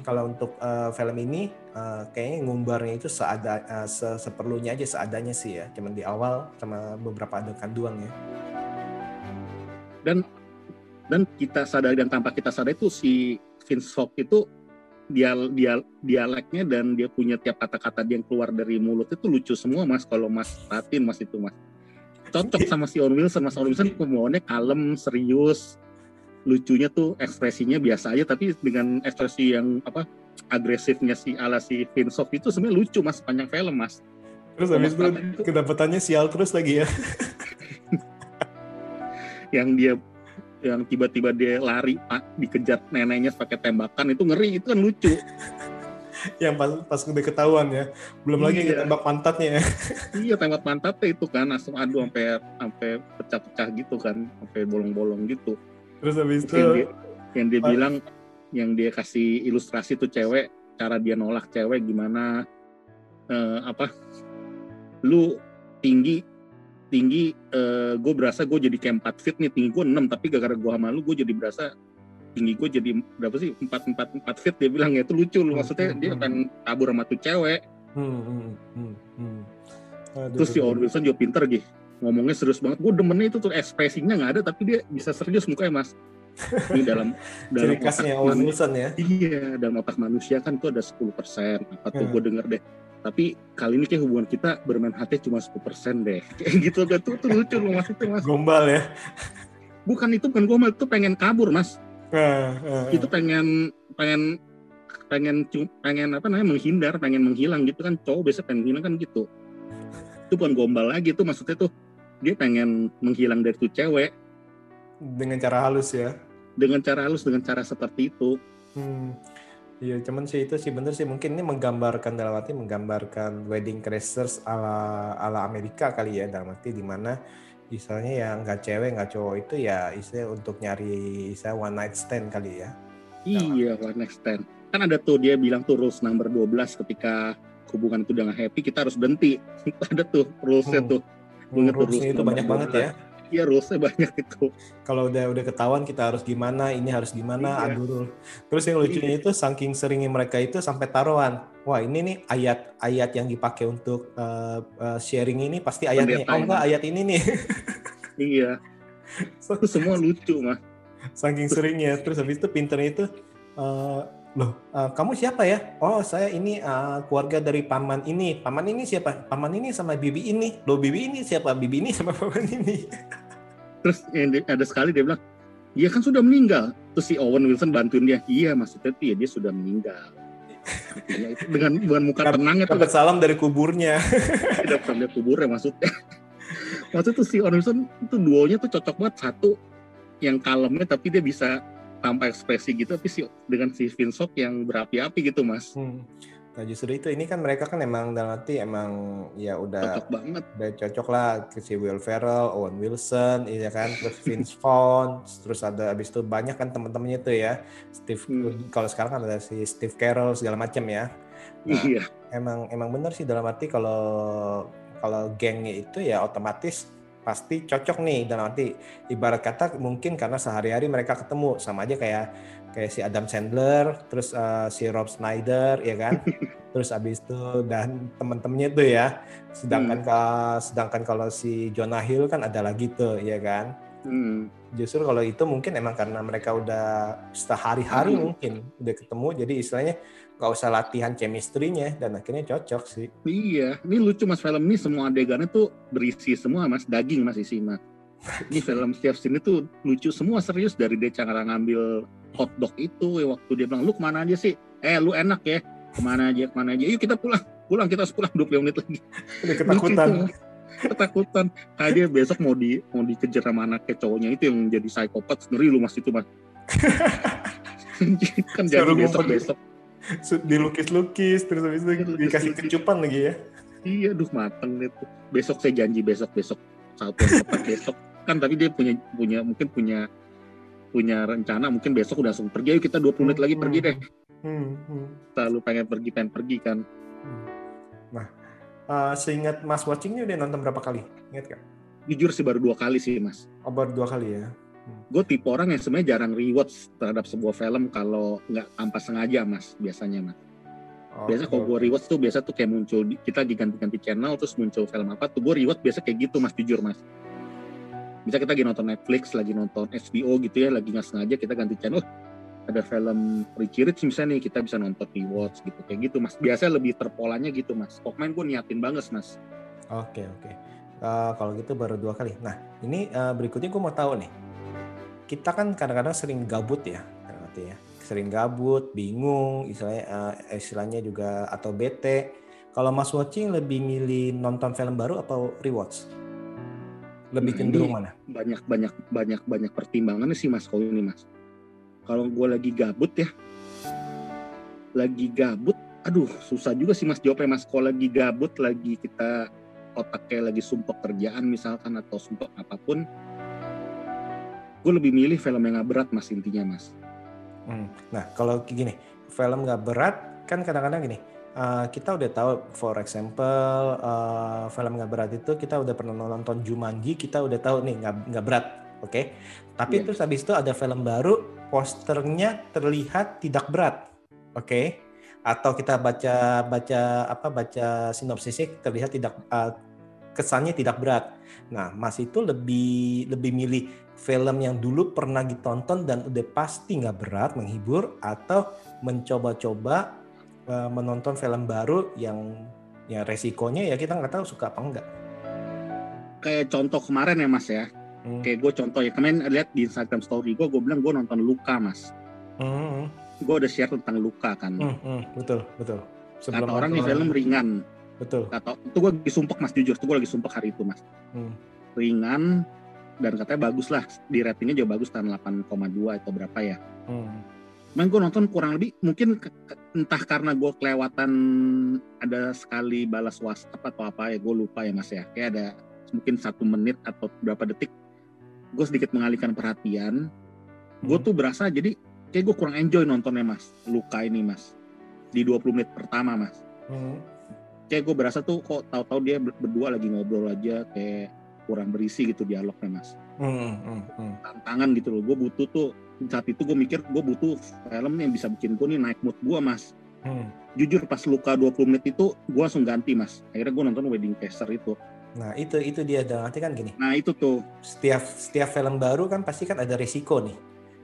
kalau untuk uh, film ini uh, kayaknya ngumbarnya itu seada uh, se seperlunya aja seadanya sih ya. Cuman di awal sama beberapa adegan doang ya. Dan dan kita sadar dan tanpa kita sadar itu si Vince Vaughn itu dia dia dialeknya dan dia punya tiap kata-kata dia yang keluar dari mulut itu lucu semua mas. Kalau mas patin mas itu mas cocok sama si Owen Wilson. Mas Owen Wilson pembawaannya kalem serius. Lucunya tuh ekspresinya biasa aja tapi dengan ekspresi yang apa agresifnya si ala si Vinsov itu sebenarnya lucu mas panjang film mas. Terus habis itu kedapatannya sial terus lagi ya. *laughs* Yang dia yang tiba-tiba dia lari pak dikejar neneknya pakai tembakan itu ngeri itu kan lucu yang pas pas udah ketahuan ya. Belum iya. lagi tembak pantatnya ya. *laughs* Iya tembak pantatnya itu kan langsung adu sampai sampai pecah-pecah gitu kan sampai bolong-bolong gitu. Terus habis itu yang dia, yang dia bilang yang dia kasih ilustrasi tuh cewek cara dia nolak cewek gimana uh, apa lu tinggi tinggi uh, eh, gue berasa gue jadi kayak 4 fit nih tinggi gue 6 tapi gara-gara gue sama lu gue jadi berasa tinggi gue jadi berapa sih empat empat empat fit dia bilang ya itu lucu loh. Maksudnya hmm, dia akan kabur sama tuh cewek. Hmm, hmm, hmm, hmm. Aduh, terus si Owen Wilson juga pinter gitu ngomongnya serius banget. Gue demennya itu tuh ekspresinya nggak ada tapi dia bisa serius mukanya mas. *laughs* Ini dalam dalam Owen Wilson ya? Iya dalam otak manusia kan tuh ada 10 persen. Apa tuh hmm. gue denger deh. Tapi kali ini kayak hubungan kita bermain hati cuma 10 persen deh. *laughs* Kayak gitu kan tuh, tuh lucu loh mas itu mas. Gombal ya? Bukan itu bukan gombal itu pengen kabur mas uh, uh, itu pengen pengen pengen pengen apa namanya menghindar pengen menghilang gitu kan. Cowok biasa pengen menghilang kan gitu. Itu bukan gombal lagi tuh maksudnya tuh dia pengen menghilang dari tuh cewek. Dengan cara halus ya. Dengan cara halus dengan cara seperti itu. Hmm. Iya, cuman sih itu sih bener sih. Mungkin ini menggambarkan dalam arti menggambarkan wedding crashers ala ala Amerika kali ya dalam arti di mana misalnya yang nggak cewek nggak cowok itu ya istilah untuk nyari saya one night stand kali ya. Iya one night stand. Kan ada tuh dia bilang tuh rules number 12 ketika hubungan itu udah happy kita harus berhenti. *laughs* Ada tuh rulesnya hmm. tuh. Hmm, rulesnya itu banyak banget ya Iya rulesnya banyak itu. Kalau udah udah ketahuan kita harus gimana, ini harus gimana, iya. aduh. Terus yang lucunya iya. itu saking seringnya mereka itu sampai taruhan. Wah ini nih ayat-ayat yang dipakai untuk uh, uh, sharing ini pasti ayatnya. Oh enggak ayat ini nih. *laughs* iya. *laughs* Itu semua lucu mah. Saking seringnya. Terus habis itu pinternya itu uh, loh uh, kamu siapa ya oh saya ini uh, keluarga dari paman ini paman ini siapa paman ini sama bibi ini loh bibi ini siapa bibi ini sama *laughs* paman ini terus ada sekali dia bilang dia kan sudah meninggal. Terus si Owen Wilson bantuin dia iya maksudnya ya dia sudah meninggal. Dengan dengan muka tenang itu. dapat salam dari kuburnya. Dapat salam dari kuburnya maksudnya. Maksudnya tuh si Owen Wilson itu duonya tuh cocok banget. Satu yang kalemnya tapi dia bisa tanpa ekspresi gitu. Tapi si dengan si Vinsok yang berapi-api gitu mas. Hmm. Nah justru itu ini kan mereka kan emang dalam arti emang ya udah cocok banget. udah cocok lah ke si Will Ferrell, Owen Wilson iya kan terus Vince Vaughn terus ada abis itu banyak kan teman-temannya itu ya Steve hmm. kalau sekarang kan ada si Steve Carell segala macam ya. Nah, iya. emang emang benar sih dalam arti kalau kalau gengnya itu ya otomatis pasti cocok nih dan nanti ibarat kata mungkin karena sehari-hari mereka ketemu sama aja kayak kayak si Adam Sandler terus uh, si Rob Schneider ya kan *laughs* terus abis itu dan teman-temannya tuh ya sedangkan hmm. kalau sedangkan kalau si Jonah Hill kan ada lagi tuh ya kan hmm. justru kalau itu mungkin emang karena mereka udah sehari-hari hmm. mungkin udah ketemu jadi istilahnya gak usah latihan chemistry-nya dan akhirnya cocok sih. Iya, ini lucu mas film ini semua adegannya tuh berisi semua mas daging mas isi mas. Ini *laughs* film setiap sini tuh lucu semua serius dari dia cara ngambil hotdog itu ya, waktu dia bilang lu ke mana aja sih? Eh lu enak ya ke mana aja ke mana aja? Yuk kita pulang pulang kita harus pulang *laughs* 20 menit lagi. Udah ketakutan. ketakutan. Kayak dia besok mau di mau dikejar sama anaknya cowoknya itu yang jadi psikopat ngeri lu mas itu mas. *laughs* kan jadi besok besok dilukis-lukis terus habis itu dikasih kecupan lagi ya iya duh mateng itu besok saya janji besok besok satu tepat besok kan tapi dia punya punya mungkin punya punya rencana mungkin besok udah langsung pergi ayo kita 20 menit lagi pergi deh. hmm, hmm. selalu pengen pergi pengen pergi kan. Hmm. nah uh, seingat mas watchingnya udah nonton berapa kali? Ingat kan jujur sih baru dua kali sih mas. Oh baru dua kali ya? Gue tipe orang yang sebenarnya jarang rewatch terhadap sebuah film kalau nggak tanpa sengaja mas biasanya mas. Oh, biasa kalau gue rewatch tuh biasa tuh kayak muncul kita diganti-ganti channel terus muncul film apa tuh gue rewatch biasa kayak gitu mas jujur mas bisa kita lagi nonton Netflix lagi nonton HBO gitu ya lagi nggak sengaja kita ganti channel oh, ada film Richie Rich misalnya nih kita bisa nonton rewatch gitu. Kayak gitu mas. Biasa lebih terpolanya gitu mas. Pokemain gue niatin banget mas. Oke okay, oke. Okay. uh, kalau gitu baru dua kali. Nah ini uh, berikutnya gue mau tahu nih. Kita kan kadang-kadang sering gabut ya, artinya sering gabut, bingung, istilahnya uh, istilahnya juga atau bete. Kalau Mas watching lebih milih nonton film baru atau rewatch? Lebih nah, cenderung mana? Banyak banyak banyak banyak pertimbangannya sih Mas kalau ini Mas. Kalau gue lagi gabut ya, lagi gabut, aduh susah juga sih Mas jawabnya Mas. Kalau lagi gabut, lagi kita otaknya lagi sumpah kerjaan misalkan atau sumpah apa pun, gue lebih milih film yang gak berat Mas intinya Mas. Hmm. Nah kalau gini, film gak berat kan kadang-kadang gini, uh, kita udah tahu for example uh, film nggak berat itu kita udah pernah nonton Jumanji kita udah tahu nih nggak nggak berat oke okay? tapi yeah. terus habis itu ada film baru posternya terlihat tidak berat oke okay? atau kita baca baca apa baca sinopsisnya terlihat tidak uh, kesannya tidak berat nah mas itu lebih lebih milih film yang dulu pernah ditonton dan udah pasti nggak berat menghibur atau mencoba-coba uh, menonton film baru yang ya resikonya ya kita nggak tahu suka apa enggak. Kayak contoh kemarin ya mas ya, hmm. kayak gue contoh ya kemarin lihat di Instagram story gue, gue bilang gue nonton Luka mas. Hmm. Gue udah share tentang Luka kan. Hmm, hmm, betul betul. Sebelum Kata orang nih film ringan. Betul. Kata itu gue lagi sumpah mas jujur, itu gue lagi sumpah hari itu mas. Hmm. Ringan dan katanya bagus lah di ratingnya juga bagus kan 8,2 atau berapa ya. Hmm Cuman gue nonton kurang lebih mungkin entah karena gue kelewatan ada sekali balas WhatsApp atau apa ya gue lupa ya mas ya. Kayak ada mungkin satu menit atau berapa detik gue sedikit mengalihkan perhatian. Gue hmm. tuh berasa jadi kayak gue kurang enjoy nontonnya mas. Luka ini mas. Di 20 menit pertama mas. Hmm. kayak gue berasa tuh kok tahu-tahu dia berdua lagi ngobrol aja kayak kurang berisi gitu dialognya mas. Hmm, hmm, hmm. tantangan gitu loh. Gue butuh tuh saat itu gue mikir gue butuh film yang bisa bikin gue nih naik mood gue mas. Hmm. jujur pas luka 20 menit itu gue langsung ganti mas. Akhirnya gue nonton Wedding Caster itu. Nah itu itu dia. Dan nanti kan gini. Nah itu tuh. Setiap setiap film baru kan pasti kan ada risiko nih.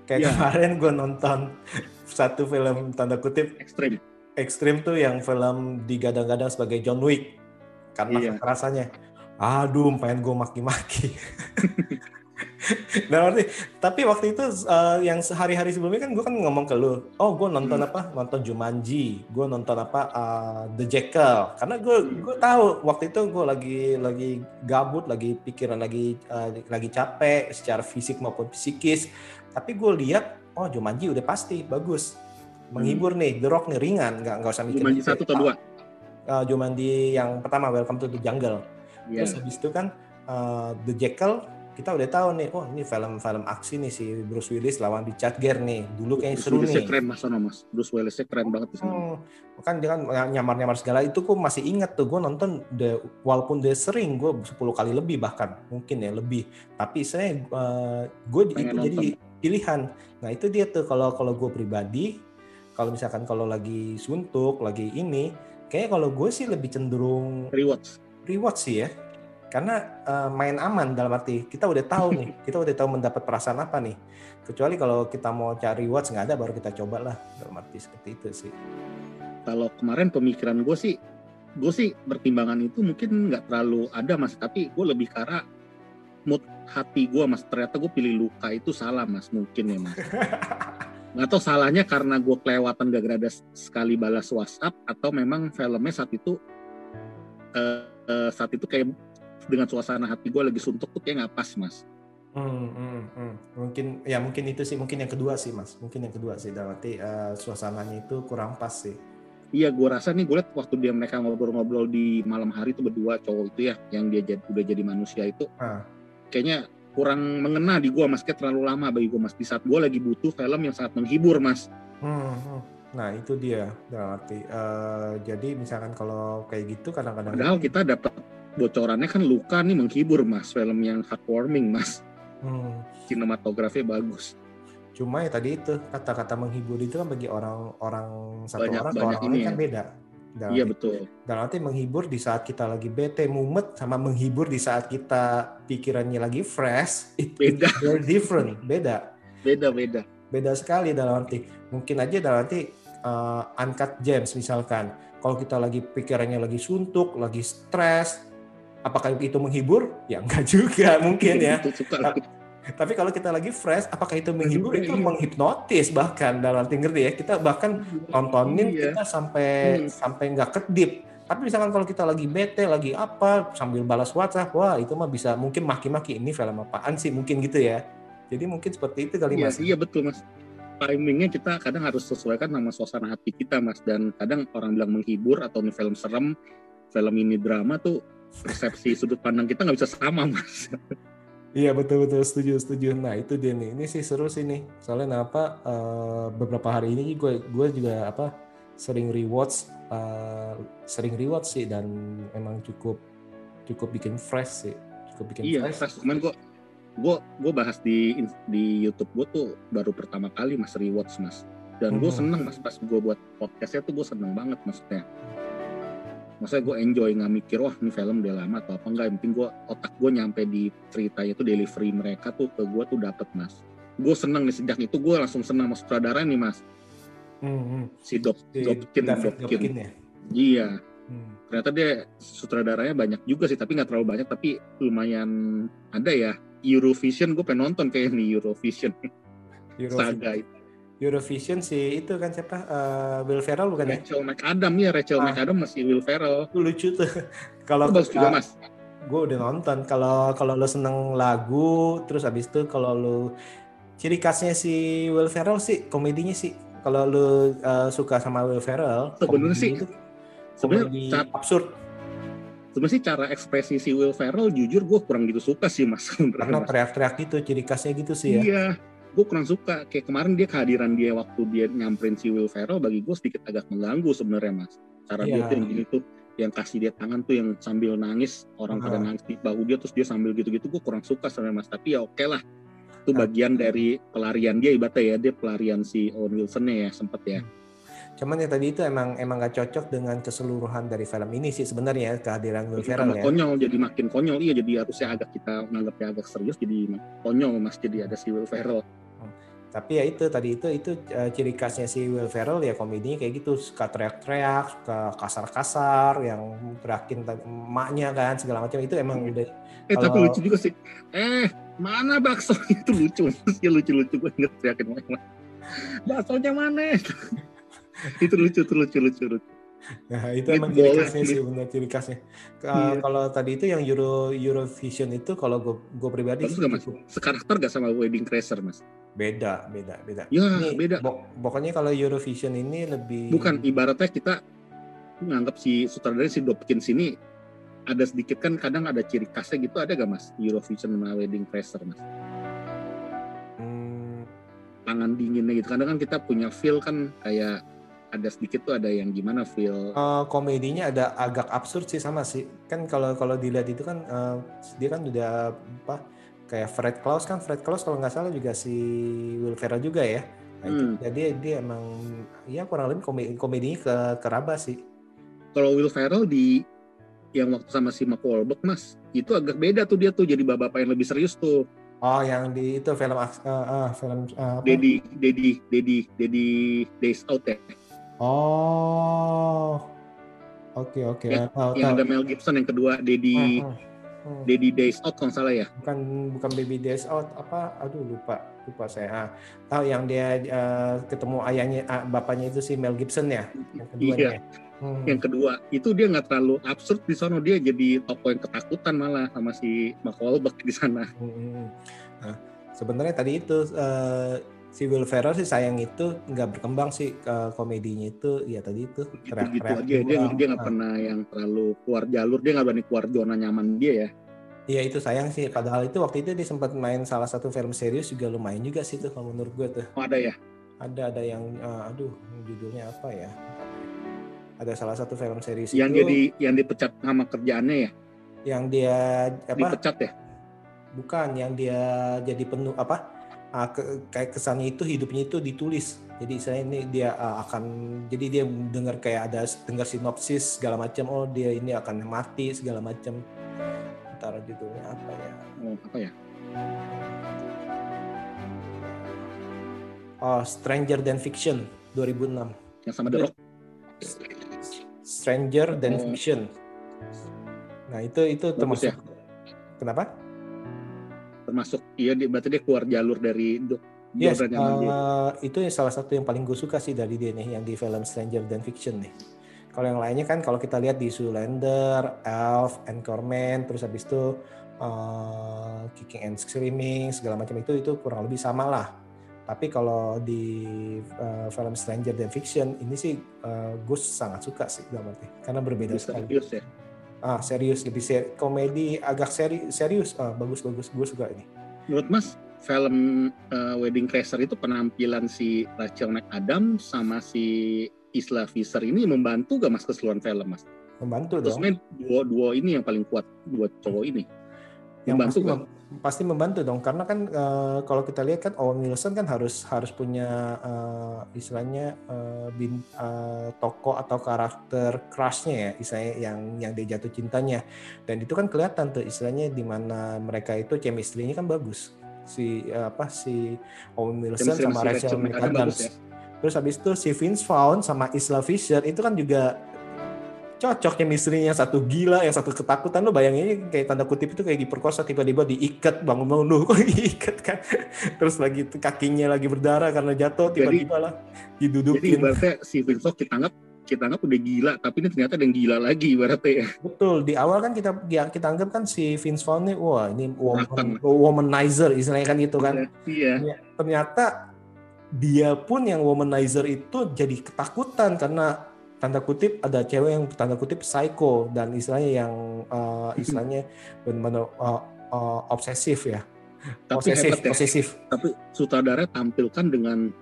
Kayak yeah. kemarin gue nonton *laughs* satu film tanda kutip ekstrim ekstrim tuh yang film digadang-gadang sebagai John Wick. Karena yeah. rasanya aduh pengen gue maki-maki *laughs* *laughs* nah arti tapi waktu itu uh, yang sehari-hari sebelumnya kan gue kan ngomong ke lu oh gue nonton hmm. apa? Nonton Jumanji gue nonton apa uh, The Jackal. Karena gue gue tahu waktu itu gue lagi lagi gabut lagi pikiran lagi uh, lagi capek secara fisik maupun psikis. Tapi gue lihat oh Jumanji udah pasti bagus. Menghibur hmm. nih The Rock nih ringan nggak nggak usah mikir Jumanji satu atau dua? Uh, Jumanji yang pertama Welcome to the Jungle. Yeah. terus habis itu kan uh, The Jackal kita udah tahu nih, oh ini film-film aksi nih si Bruce Willis lawan Richard Gere nih. Dulu kayaknya seru nih. keren mas, mas. Bruce Willis keren banget di sana. Hmm, kan dia kan nyamar-nyamar segala itu gue masih ingat tuh gue nonton the, walaupun dia sering gue 10 kali lebih bahkan mungkin ya lebih. Tapi saya uh, gue itu nonton. jadi pilihan. Nah itu dia tuh kalau kalau gue pribadi kalau misalkan kalau lagi suntuk lagi ini kayak kalau gue sih lebih cenderung rewatch rewatch sih ya karena uh, main aman dalam arti kita udah tahu nih *laughs* kita udah tahu mendapat perasaan apa nih. Kecuali kalau kita mau cari watch nggak ada baru kita coba lah dalam arti seperti itu sih. Kalau kemarin pemikiran gue sih gue sih pertimbangan itu mungkin nggak terlalu ada mas. Tapi gue lebih karena mood hati gue mas. Ternyata gue pilih luka itu salah mas. Mungkin ya mas. *laughs* Nggak tahu salahnya karena gue kelewatan gak ada sekali balas WhatsApp atau memang filmnya saat itu uh, uh, saat itu kayak dengan suasana hati gue lagi suntuk tuh kayak nggak pas mas Hmm, hmm, hmm. Mungkin ya mungkin itu sih mungkin yang kedua sih mas, mungkin yang kedua sih dalam arti uh, suasananya itu kurang pas sih. Iya, gue rasa nih gue liat waktu dia mereka ngobrol-ngobrol di malam hari itu berdua cowok itu ya, yang dia jadi, udah jadi manusia itu, ah. kayaknya kurang mengena di gue mas, kayak terlalu lama bagi gue mas. Di saat gue lagi butuh film yang sangat menghibur mas. Hmm, hmm. Nah itu dia dalam arti. Uh, jadi misalkan kalau kayak gitu kadang-kadang. Padahal kita dapat bocorannya kan luka nih menghibur mas. Film yang heartwarming mas. Hmm. sinematografinya bagus. Cuma ya tadi itu kata-kata menghibur itu kan bagi orang-orang satu banyak, orang banyak orang ini kan ya. beda. Dalam iya betul. dalam arti menghibur di saat kita lagi bete mumet sama menghibur di saat kita pikirannya lagi fresh it, beda. *laughs* it different. Beda. Beda beda. Beda sekali dalam arti. Mungkin aja dalam arti uh, uncut gems misalkan. Kalau kita lagi pikirannya lagi suntuk lagi stres apakah itu menghibur? Ya enggak juga *laughs* mungkin ya. Tapi kalau kita lagi fresh, apakah itu menghibur? Itu menghipnotis bahkan dalam arti ngerti ya. Kita bahkan nontonin Iya. kita sampai Hmm. sampai nggak kedip. Tapi misalkan kalau kita lagi bete, lagi apa, sambil balas WhatsApp, wah itu mah bisa mungkin maki-maki ini film apaan sih mungkin gitu ya. Jadi mungkin seperti itu kali Iya, mas. iya betul mas. Timingnya kita kadang harus sesuaikan sama suasana hati kita mas. Dan kadang orang bilang menghibur atau ini film serem, film ini drama tuh persepsi sudut pandang kita nggak bisa sama mas. Iya betul betul setuju setuju. Nah itu dia nih. Ini sih seru sih nih. Soalnya apa eh, beberapa hari ini gue gue juga apa sering rewatch eh, sering rewatch sih dan emang cukup cukup bikin fresh sih. Cukup bikin iya, fresh. kemarin gua gua gua bahas di di YouTube gua tuh baru pertama kali mas rewatch mas. Dan gue Mhm. seneng mas pas gua buat podcastnya tuh gue seneng banget maksudnya. Maksudnya gue enjoy nggak mikir wah ini film udah lama atau apa enggak. Yang penting gue otak gue nyampe di ceritanya tuh delivery mereka tuh ke gue tuh dapet mas. Gue seneng nih sejak itu gue langsung senang sama sutradara nih mas. Hmm, hmm. Si Dop, Si Dopkin, David Dopkin. Ya. Iya. Hmm. Ternyata dia sutradaranya banyak juga sih, tapi nggak terlalu banyak, tapi lumayan ada ya. Eurovision gue pengen nonton kayak nih Eurovision Eurovision, saga itu. Eurovision sih itu kan siapa Eh, Will Ferrell bukan ya? Rachel McAdam ya, Rachel Ah. McAdam masih Will Ferrell. Itu lucu tuh. *laughs* Kalau bagus juga mas. gue udah nonton kalau kalau lo seneng lagu terus abis itu kalau lo ciri khasnya si Will Ferrell sih komedinya sih kalau lo uh, suka sama Will Ferrell Sebenarnya sih, Sebenarnya absurd sebenarnya sih cara ekspresi si Will Ferrell jujur gue kurang gitu suka sih mas. *laughs* karena teriak-teriak gitu ciri khasnya gitu sih ya Iya, gue kurang suka. Kayak kemarin dia kehadiran dia waktu dia nyamperin si Will Ferrell bagi gue sedikit agak mengganggu sebenarnya mas. Cara dia Iya. tuh yang gini tuh, yang kasih dia tangan tuh yang sambil nangis, orang pada Ah. nangis di bahu dia terus dia sambil gitu-gitu, gue kurang suka sebenarnya mas. Tapi ya oke lah, itu Ah. bagian dari pelarian dia ibaratnya ya, dia pelarian si Owen Wilson ya sempet ya. Cuman ya tadi itu emang emang gak cocok dengan keseluruhan dari film ini sih sebenarnya kehadiran Will Ferrell ya konyol, jadi makin konyol. Iya, jadi harusnya agak kita menganggapnya agak serius, jadi konyol mas. Jadi ada si Will Ferrell. tapi ya itu tadi itu itu uh, ciri khasnya si Will Ferrell ya komedinya kayak gitu suka teriak-teriak suka kasar-kasar yang teriakin tadi emaknya kan segala macam itu emang udah Eh tapi Kalau- lucu juga sih. Eh mana bakso *laughs* itu lucu. Ya lucu-lucu gue inget teriakin. Baksonya mana? *laughs* *laughs* itu lucu, itu lucu, lucu, lucu. Nah, itu emang ciri khasnya sih benar ciri khasnya. Iya. Kalau tadi itu yang Euro Eurovision itu kalau gue gue pribadi sih gak mas? Sekarakter gak sama Wedding Crasher mas? beda, beda, beda. Ya Ini beda. pok- pokoknya kalau Eurovision ini lebih Bukan ibaratnya kita menganggap si sutradara si Dopkins ini ada sedikit kan kadang ada ciri khasnya gitu ada gak mas Eurovision sama Wedding Crasher mas Hmm, tangan dinginnya gitu kadang kan kita punya feel kan kayak ada sedikit tuh ada yang gimana feel eh, komedinya ada agak absurd sih sama sih. Kan kalau kalau dilihat itu kan eh, dia kan udah apa kayak Fred Claus kan Fred Claus kalau nggak salah juga si Will Ferrell juga ya. Nah, Hmm. jadi dia emang ya kurang lebih komedi komedinya ke keraba sih. kalau Will Ferrell di yang waktu sama si Mark Wahlberg mas itu agak beda tuh dia tuh jadi bapak yang lebih serius tuh Oh, yang di itu film eh, eh, film eh, apa? Daddy Daddy Daddy Daddy Days Out ya Oh. Oke, oke. Ya, Tahu, yang tahu. ada Mel Gibson yang kedua hmm, hmm. Daddy Days Out kalau salah ya Bukan bukan Baby Days Out apa? Aduh lupa. Lupa saya. Ah, tahu yang dia eh, ketemu ayahnya ah, bapaknya itu si Mel Gibson ya? Yang kedua Iya. ya? Hmm. yang kedua itu dia nggak terlalu absurd di sana dia jadi tokoh yang ketakutan malah sama si Mark Wahlberg di sana Hmm, hmm, hmm. Nah, sebenarnya tadi itu eh, si Will Ferrell sih sayang itu nggak berkembang sih ke komedinya itu ya tadi itu gitu gitu teriak-teriak aja dia dia nggak Ah. pernah yang terlalu keluar jalur dia nggak berani keluar zona nyaman dia ya Iya itu sayang sih. Padahal itu waktu itu dia sempat main salah satu film serius juga lumayan juga sih tuh kalau menurut gue tuh. oh, ada ya Ada ada yang eh, aduh judulnya apa ya? Ada salah satu film serius yang itu jadi yang dipecat sama kerjaannya ya yang dia apa? dipecat ya Bukan yang dia jadi penuh apa? Ah, ke- kayak kesannya itu hidupnya itu ditulis. Jadi saya ini dia ah, akan jadi dia dengar kayak ada dengar sinopsis segala macam. Oh dia ini akan mati segala macam. Ntar judulnya apa ya? oh, apa ya Oh Stranger Than Fiction 2006. yang sama The Rock Stranger Than Oh. Fiction. Nah itu itu Bagus termasuk ya? kenapa? Termasuk iya berarti dia keluar jalur dari Yes, uh, itu salah satu yang paling gue suka sih dari dia nih yang di film Stranger Than Fiction nih. Kalau yang lainnya kan kalau kita lihat di Zoolander, Elf, Anchorman, terus habis itu uh, Kicking and Screaming segala macam itu itu kurang lebih sama lah. Tapi kalau di uh, film Stranger Than Fiction ini sih uh, gue sangat suka sih dalam arti karena berbeda Bisa sekali. Serius ya. Ah serius lebih ser komedi agak seri serius ah, bagus bagus gue suka ini. Menurut Mas film uh, Wedding Crasher itu penampilan si Rachel McAdams sama si Isla Fisher ini membantu gak mas keseluruhan film mas? Membantu Terus dong. main dua dua ini yang paling kuat dua cowok ini. Yang Membantu pasti, gak? Pasti membantu dong. Karena kan eh, kalau kita lihat kan Owen Wilson kan harus harus punya eh, istilahnya eh, bin, eh, tokoh atau karakter crushnya ya istilahnya yang yang dia jatuh cintanya. Dan itu kan kelihatan tuh istilahnya di mana mereka itu chemistry-nya kan bagus. Si eh, apa si Owen Wilson Chemistry sama Rachel McAdams. ya. Terus habis itu si Vince Vaughn sama Isla Fisher itu kan juga cocok chemistry-nya satu gila, yang satu ketakutan. Lo bayangin ini kayak tanda kutip itu kayak diperkosa tiba-tiba diikat bangun-bangun. Loh kok *laughs* diikat kan terus lagi itu kakinya lagi berdarah karena jatuh Jadi- tiba-tiba lah Jadi didudukin. ibaratnya si Vincent kita anggap kita anggap udah gila, tapi ini ternyata ada yang gila lagi ibaratnya ya. betul di awal kan kita ya, kita anggap kan si Vince Vaughn nih wah ini woman, womanizer istilahnya kan itu kan. Iya. Ya, ternyata dia pun yang womanizer itu jadi ketakutan karena tanda kutip ada cewek yang tanda kutip psycho dan istilahnya yang uh, istilahnya benar-benar uh, uh, obsesif ya. Tapi hebat ya. posesif Tapi sutradara tampilkan dengan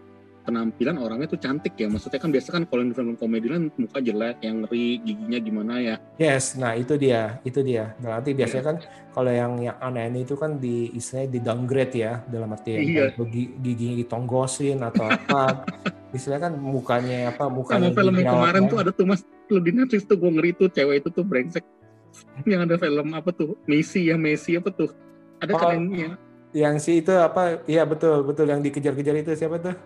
penampilan orangnya tuh cantik ya. Maksudnya kan biasa kan kalau di film komedi kan muka jelek, yang ngeri, giginya gimana ya. yes nah itu dia itu dia nah, nanti biasanya kan kalau yang yang aneh itu kan di istilahnya di downgrade ya dalam arti Iya. gigi, giginya ditonggosin atau apa *laughs* istilahnya kan mukanya apa mukanya Sama film yang kemarin banget. tuh ada tuh mas, lo di Netflix tuh gue ngeri tuh cewek itu tuh brengsek. *laughs* yang ada film apa tuh, Messi ya Messi apa tuh. Ada Oh. kan yang yang si itu apa iya betul betul yang dikejar-kejar itu siapa tuh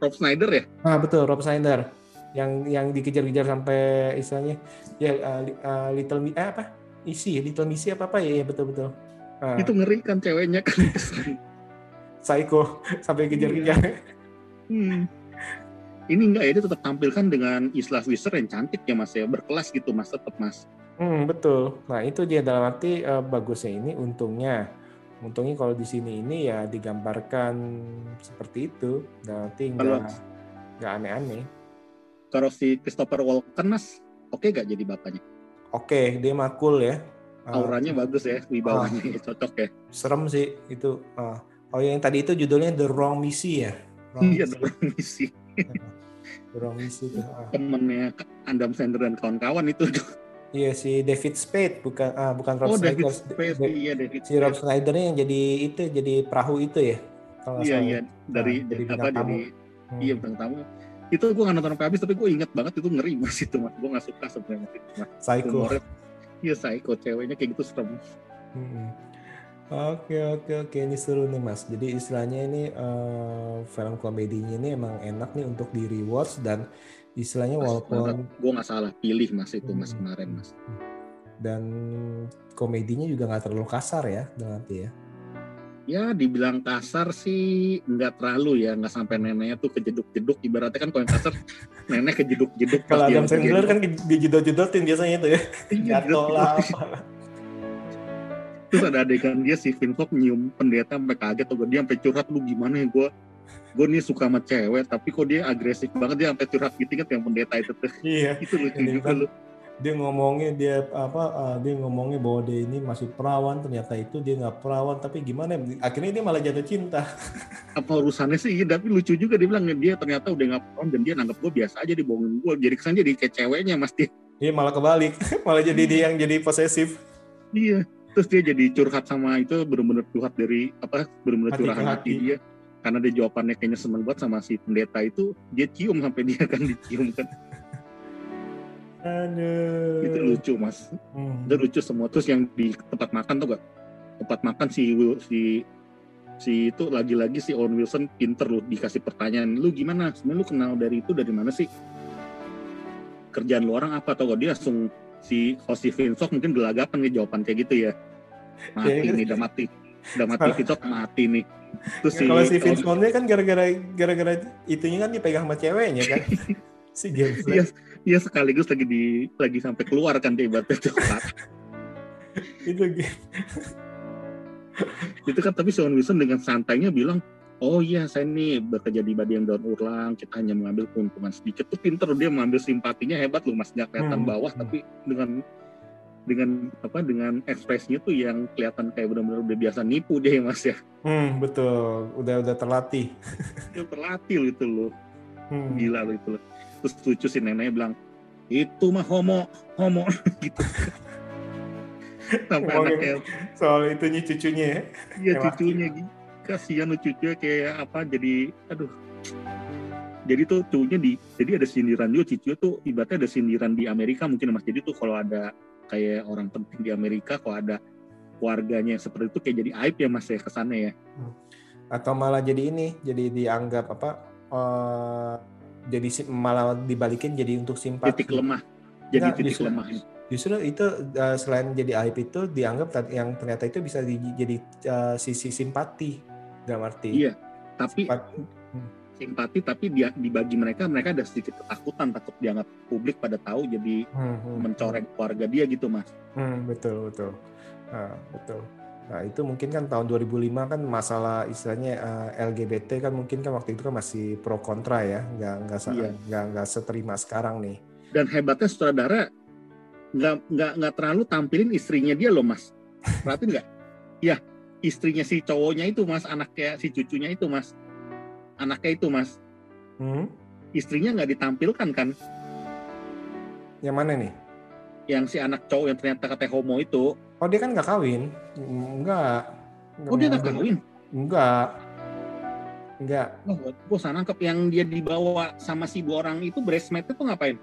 Rob Schneider ya? ah betul Rob Schneider. Yang yang dikejar-kejar sampai istilahnya ya uh, uh, Little eh, apa? Isi Little Missy apa apa? Ya, ya betul betul. Ah, Itu ngeri kan ceweknya kan. *laughs* psycho sampai kejar-kejar. Hmm. Ini enggak ya, dia tetap tampilkan dengan Isla Fisher yang cantik ya mas ya, berkelas gitu mas, tetap mas. hmm, betul. Nah itu dia dalam arti uh, bagusnya ini untungnya untungnya kalau di sini ini ya digambarkan seperti itu dalam arti Kalau- nggak nggak aneh-aneh Kalau si Christopher Walken mas, oke gak jadi bapaknya? oke dia mah cool ya Ah, Auranya bagus ya, wibawanya cocok ya. serem sih itu. Ah. Oh yang tadi itu judulnya The Wrong Missy ya? Wrong Iya Missy. dong, misi. The Wrong Missy. *laughs* Ah. Temennya Adam Sandler dan kawan-kawan itu. Iya si David Spade bukan ah, bukan Rob Oh David Schneider. Spade, Da- iya David Si Rob Schneider yang jadi itu jadi perahu itu ya? Kalau Iya iya dari Nah, jadi apa tamu. jadi Hmm. iya bintang tamu. Itu gue nggak nonton sampai habis tapi gue inget banget itu ngeri mas itu mas. Gue nggak suka sebenarnya mas itu mas. Psycho. Humornya, Iya psycho ceweknya kayak gitu serem. Hmm. Oke oke oke ini seru nih mas. Jadi istilahnya ini eh, film komedinya ini emang enak nih untuk di rewatch dan istilahnya walaupun gue nggak salah pilih mas itu mas Hmm. kemarin mas. dan komedinya juga nggak terlalu kasar ya arti ya. Ya dibilang kasar sih nggak terlalu ya nggak sampai neneknya tuh kejeduk-jeduk ibaratnya kan kalau yang kasar *laughs* nenek kejeduk-jeduk Kalau Adam Sandler kan dijedot-jedotin biasanya itu ya. Iya, *laughs* Jatuh lah apa. terus ada adegan dia si Vincent nyium pendeta sampai kaget atau dia sampai curhat lu gimana ya gue gue nih suka sama cewek tapi kok dia agresif banget dia sampai curhat gitu kan yang pendeta itu tuh Iya. *laughs* itu lucu juga kan lu Dia ngomongnya dia apa ah, dia ngomongnya bahwa dia ini masih perawan ternyata itu dia nggak perawan tapi gimana ya? akhirnya dia malah jatuh cinta. *laughs* apa urusannya sih iya, tapi lucu juga dia bilang dia ternyata udah nggak paham dan dia nanggap gue biasa aja dibohongin gue jadi kesan jadi kayak ceweknya mas dia Iya malah kebalik, *laughs* malah jadi dia yang jadi posesif. iya terus dia jadi curhat sama itu bener-bener curhat dari apa ke curahan hati hati. dia karena dia jawabannya kayaknya seneng banget sama si pendeta itu dia cium sampai dia kan dicium kan. Aduh. itu lucu mas. Hmm. itu lucu semua. Terus yang di tempat makan tuh gak tempat makan si si si itu lagi-lagi si Owen Wilson pinter loh dikasih pertanyaan lu gimana? Sebenarnya lu kenal dari itu dari mana sih? Kerjaan lu orang apa? Atau gak dia langsung si kalau si Vincent mungkin gelagapan nih jawaban kayak gitu ya. Mati nih udah mati. Udah mati Vitok mati nih terus ya, si, kalau si Vince Vaughn kan gara-gara gara-gara itunya kan dipegang sama ceweknya kan. *laughs* Si James iya, iya sekaligus lagi di lagi sampai keluar kan dia ibaratnya coklat *laughs* itu gitu *laughs* itu kan tapi Sean Wilson dengan santainya bilang oh iya saya ini bekerja di badi yang daun ulang kita hanya mengambil keuntungan sedikit. Tuh pinter dia mengambil simpatinya hebat loh mas. Nggak kelihatan hmm. bawah tapi dengan dengan apa dengan ekspresinya tuh yang kelihatan kayak benar-benar udah biasa nipu deh mas ya. Hmm betul, udah udah terlatih. udah terlatih loh itu loh, hmm. gila loh itu loh. Terus lucu sih neneknya bilang itu mah homo homo *laughs* gitu. Sampai anaknya soal itunya cucunya ya. Iya cucunya gitu. Kasihan cucunya kayak apa jadi aduh jadi tuh cucunya di jadi ada sindiran juga cucunya tuh ibaratnya ada sindiran di Amerika mungkin mas jadi tuh kalau ada kayak orang penting di Amerika kok ada keluarganya seperti itu kayak jadi aib ya mas ya kesannya ya. Hmm. atau malah jadi ini jadi dianggap apa uh, jadi malah dibalikin jadi untuk simpati. Titik lemah. Jadi Nggak, titik justru, lemah justru itu uh, selain jadi aib itu dianggap yang ternyata itu bisa di, jadi uh, sisi simpati. Dalam arti iya tapi simpati, hmm simpati tapi dia dibagi mereka mereka ada sedikit ketakutan takut dianggap publik pada tahu jadi hmm, hmm, mencoreng keluarga dia gitu mas. Hmm, betul betul. Nah, betul. Nah itu mungkin kan tahun 2005 kan masalah istilahnya uh, eh, LGBT kan mungkin kan waktu itu kan masih pro kontra ya nggak nggak iya. nggak nggak seterima sekarang nih. Dan hebatnya saudara nggak nggak nggak terlalu tampilin istrinya dia loh mas. Berarti nggak? Ya istrinya si cowoknya itu mas anaknya si cucunya itu mas anaknya itu mas. Hmm? istrinya nggak ditampilkan kan? Yang mana nih? Yang si anak cowok yang ternyata katanya homo itu. Oh dia kan nggak kawin? Nggak. Oh dia nggak kawin? Nggak. Nggak. Oh gue sana nangkep. Yang dia dibawa sama si dua orang itu bridesmaid itu ngapain?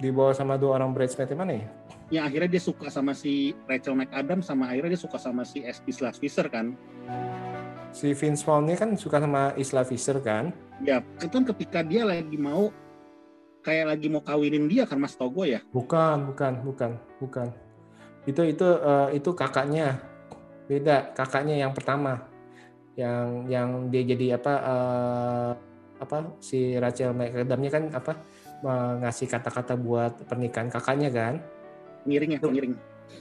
Dibawa sama dua orang bridesmaid mana ya? Yang akhirnya dia suka sama si Rachel McAdams sama akhirnya dia suka sama si S.P. Fisher kan si Vince Vaughn ini kan suka sama Isla Fisher kan? Ya, itu kan ketika dia lagi mau kayak lagi mau kawinin dia kan Mas Togo ya? Bukan, bukan, bukan, bukan. Itu itu uh, itu kakaknya. Beda, kakaknya yang pertama. Yang yang dia jadi apa uh, apa si Rachel McAdamsnya kan apa ngasih kata-kata buat pernikahan kakaknya kan? Ngiring ya, pengiring.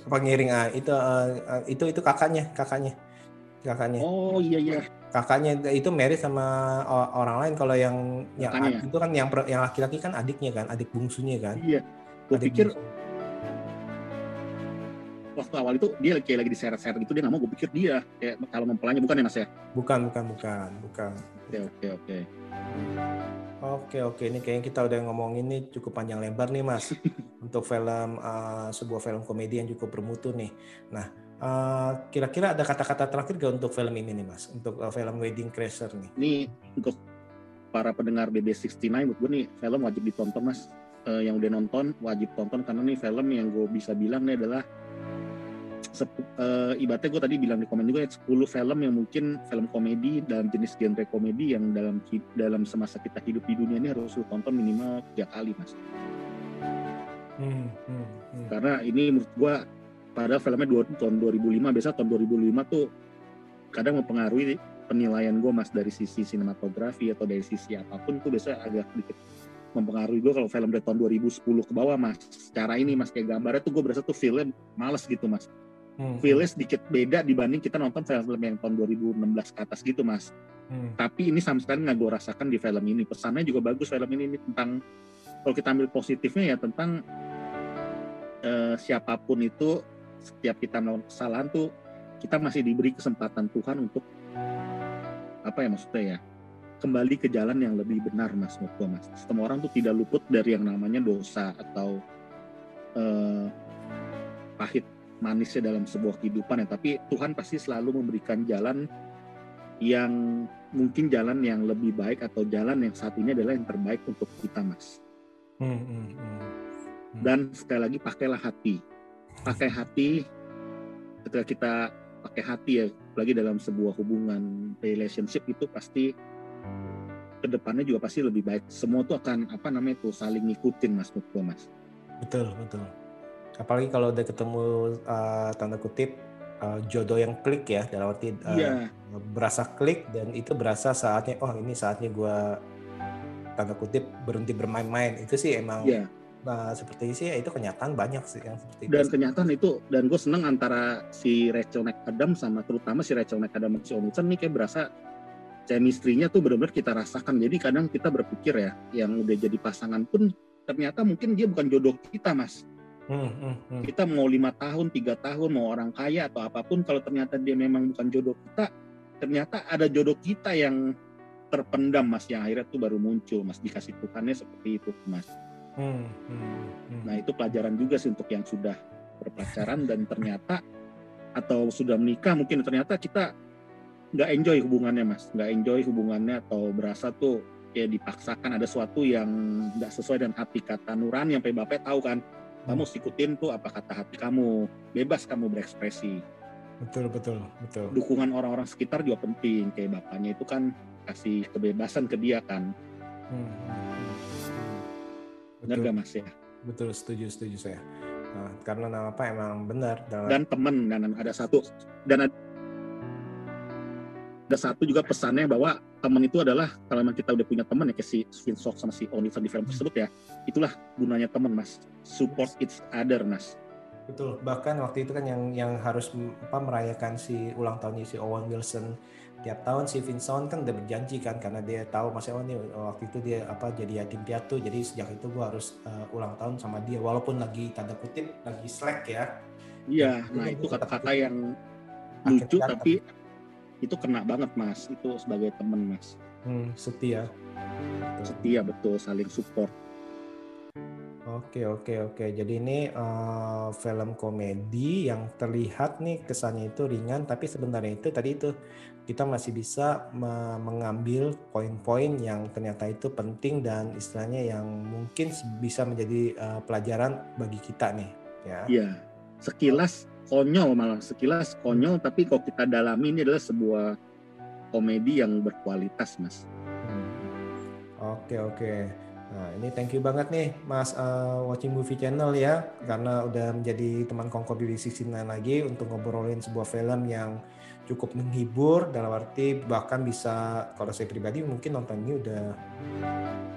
Pengiring ah itu uh, itu itu kakaknya, kakaknya kakaknya. Oh iya iya. Kakaknya itu married sama orang lain. Kalau yang yang kakaknya. itu kan yang yang laki-laki kan adiknya kan, adik bungsunya kan. Iya. Gue pikir bungsu. waktu awal itu dia kayak lagi diseret-seret gitu dia nggak mau. Gue pikir dia kayak kalau mempelanya bukan ya mas ya? Bukan bukan bukan bukan. Oke oke oke. Oke oke ini kayaknya kita udah ngomong ini cukup panjang lebar nih mas *laughs* untuk film uh, sebuah film komedi yang cukup bermutu nih. Nah Eh, kira-kira ada kata-kata terakhir gak untuk film ini nih mas? Untuk uh, film Wedding Crasher nih. Ini untuk para pendengar BB69 buat gue nih film wajib ditonton mas. Uh, yang udah nonton wajib tonton karena nih film yang gue bisa bilang nih adalah uh, ibaratnya gue tadi bilang di komen juga ya 10 film yang mungkin film komedi dalam jenis genre komedi yang dalam dalam semasa kita hidup di dunia ini harus lu tonton minimal tiga kali mas. Hmm, hmm, hmm. karena ini menurut gue Padahal filmnya dua, tahun 2005, biasa tahun 2005 tuh kadang mempengaruhi penilaian gue mas dari sisi sinematografi atau dari sisi apa pun tuh biasa agak sedikit mempengaruhi gue kalau film dari tahun 2010 ke bawah mas secara ini mas kayak gambarnya tuh gue berasa tuh film males gitu mas hmm. feelnya sedikit beda dibanding kita nonton film-film yang tahun 2016 ke atas gitu mas hmm. tapi ini sama sekali nggak gue rasakan di film ini pesannya juga bagus film ini, ini tentang kalau kita ambil positifnya ya tentang uh, siapa pun itu setiap kita melakukan kesalahan tuh kita masih diberi kesempatan Tuhan untuk apa ya maksudnya ya kembali ke jalan yang lebih benar mas menurut mas semua orang tuh tidak luput dari yang namanya dosa atau eh, pahit manisnya dalam sebuah kehidupan ya tapi Tuhan pasti selalu memberikan jalan yang mungkin jalan yang lebih baik atau jalan yang saat ini adalah yang terbaik untuk kita mas hmm, hmm, hmm. hmm. dan sekali lagi pakailah hati pakai hati ketika kita pakai hati ya lagi dalam sebuah hubungan relationship itu pasti ke depannya juga pasti lebih baik semua tuh akan apa namanya tuh saling ngikutin mas menurut mas betul betul apalagi kalau udah ketemu uh, tanda kutip uh, jodoh yang klik ya dalam arti uh, yeah. berasa klik dan itu berasa saatnya oh ini saatnya gue tanda kutip berhenti bermain-main itu sih emang yeah. Uh, seperti sih ya itu kenyataan banyak sih yang seperti dan itu. kenyataan itu dan gue seneng antara si Rachel McAdams sama terutama si Rachel McAdams si Olsen nih kayak berasa chemistry-nya tuh benar-benar kita rasakan jadi kadang kita berpikir ya yang udah jadi pasangan pun ternyata mungkin dia bukan jodoh kita mas Hmm, hmm, hmm. Kita mau lima tahun, tiga tahun, mau orang kaya atau apa pun, kalau ternyata dia memang bukan jodoh kita, ternyata ada jodoh kita yang terpendam, mas, yang akhirnya tuh baru muncul, mas, dikasih Tuhannya seperti itu, mas. Hmm, hmm, hmm. Nah itu pelajaran juga sih untuk yang sudah berpacaran dan ternyata *laughs* atau sudah menikah, mungkin ternyata kita nggak enjoy hubungannya, mas, nggak enjoy hubungannya atau berasa tuh ya dipaksakan ada sesuatu yang nggak sesuai dengan hati kata nurani sampai bapak tahu kan. Kamu ikutin tuh apa kata hati kamu. Bebas kamu berekspresi. Betul betul betul. Dukungan orang-orang sekitar juga penting. Kayak bapaknya itu kan kasih kebebasan ke dia kan. Hmm. Benar gak mas ya? Betul setuju setuju saya. Nah, karena apa emang benar dalam... dan teman dan ada satu dan ada ada satu juga pesannya bahwa teman itu adalah kalau memang kita udah punya teman ya kayak si Sok sama si Onisa di film tersebut ya itulah gunanya teman mas. Support each other mas. Betul. Bahkan waktu itu kan yang yang harus apa merayakan si ulang tahunnya si Owen Wilson tiap tahun si Vincent kan udah berjanji kan karena dia tahu Mas Ewan nih waktu itu dia apa jadi yatim piatu jadi sejak itu gua harus uh, ulang tahun sama dia walaupun lagi tanda kutip lagi slack ya. Iya nah itu kata-kata yang lucu tapi itu kena banget mas. Itu sebagai teman mas. Hmm, setia. Setia betul saling support Oke oke oke. Jadi ini uh, film komedi yang terlihat nih kesannya itu ringan, tapi sebenarnya itu tadi itu kita masih bisa me mengambil poin-poin yang ternyata itu penting dan istilahnya yang mungkin bisa menjadi uh, pelajaran bagi kita nih. Ya. Iya. Sekilas konyol malah sekilas konyol tapi kalau kita dalami ini adalah sebuah komedi yang berkualitas mas. Hmm. Oke oke. Nah ini thank you banget nih Mas uh, Watching Movie Channel ya karena udah menjadi teman kongko di 69 lagi untuk ngobrolin sebuah film yang cukup menghibur dalam arti bahkan bisa kalau saya pribadi mungkin nonton ini udah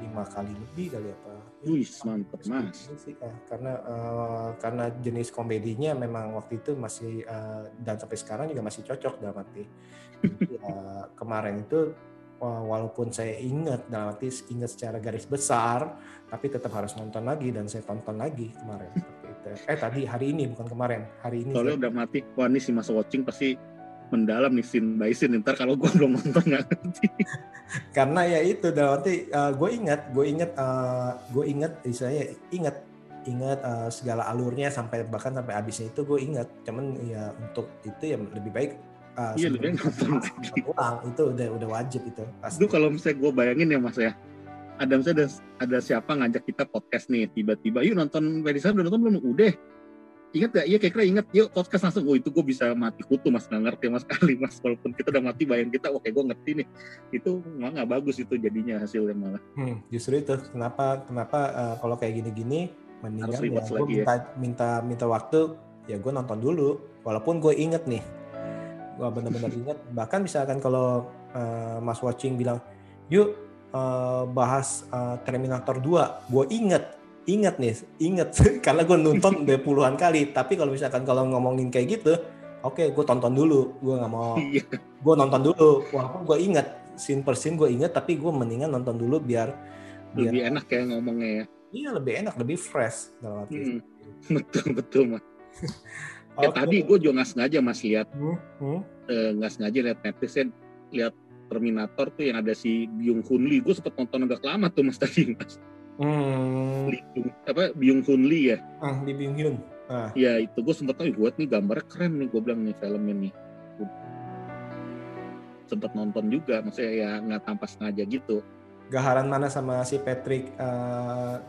lima kali lebih kali apa Wih, mantap mas. Ya, karena uh, karena jenis komedinya memang waktu itu masih uh, dan sampai sekarang juga masih cocok dalam arti. *laughs* ya, kemarin itu walaupun saya ingat dalam arti ingat secara garis besar, tapi tetap harus nonton lagi dan saya tonton lagi kemarin. *laughs* Eh tadi hari ini bukan kemarin, hari ini. Soalnya udah mati, wah ini si Mas Watching pasti mendalam nih scene by scene. Ntar kalau gue belum nonton nggak ngerti. *laughs* Karena ya itu dalam arti uh, gue ingat gue ingat uh, gue ingat saya ingat ingat uh, segala alurnya sampai bahkan sampai habisnya itu gue ingat. Cuman ya untuk itu ya lebih baik uh, iya lebih nonton ulang itu udah udah wajib itu pasti. itu kalau misalnya gue bayangin ya mas ya ada misalnya ada, ada siapa ngajak kita podcast nih tiba-tiba yuk nonton Ferisa udah nonton belum udah ingat gak? Iya kira-kira ingat. Yuk podcast langsung. Oh itu gue bisa mati kutu mas. Nggak ngerti mas *laughs* kali mas. Walaupun kita udah mati bayang kita. Oke gue ngerti nih. Itu malah nggak bagus itu jadinya hasilnya malah. Hmm, justru itu. Kenapa kenapa uh, kalau kayak gini-gini mendingan ya gue minta, ya. minta minta waktu ya gue nonton dulu. Walaupun gue inget nih. Gue bener-bener inget. Bahkan misalkan kalau uh, Mas Watching bilang, yuk uh, bahas uh, Terminator 2. Gue inget ingat nih, ingat *laughs* karena gue nonton *laughs* udah puluhan kali. Tapi kalau misalkan kalau ngomongin kayak gitu, oke, okay, gue tonton dulu. Gue nggak mau, *laughs* iya. gue nonton dulu. Walaupun gue ingat scene per scene gue ingat, tapi gue mendingan nonton dulu biar lebih biar, enak ya ngomongnya ya. Iya lebih enak, lebih fresh dalam arti. Hmm, betul betul mas. ya okay. tadi gue juga nggak sengaja mas lihat, hmm, hmm. Eh, nggak sengaja lihat Netflix lihat Terminator tuh yang ada si Byung Hun Lee. Gue sempet nonton agak lama tuh mas *laughs* tadi mas. Hmm. apa Byung Hun Lee ya? Ah, di Byung Hun. Ah. Ya itu gue sempet tahu buat nih gambarnya keren nih gue bilang nih filmnya nih. Sempet nonton juga, maksudnya ya nggak tanpa sengaja gitu. Gaharan mana sama si Patrick uh,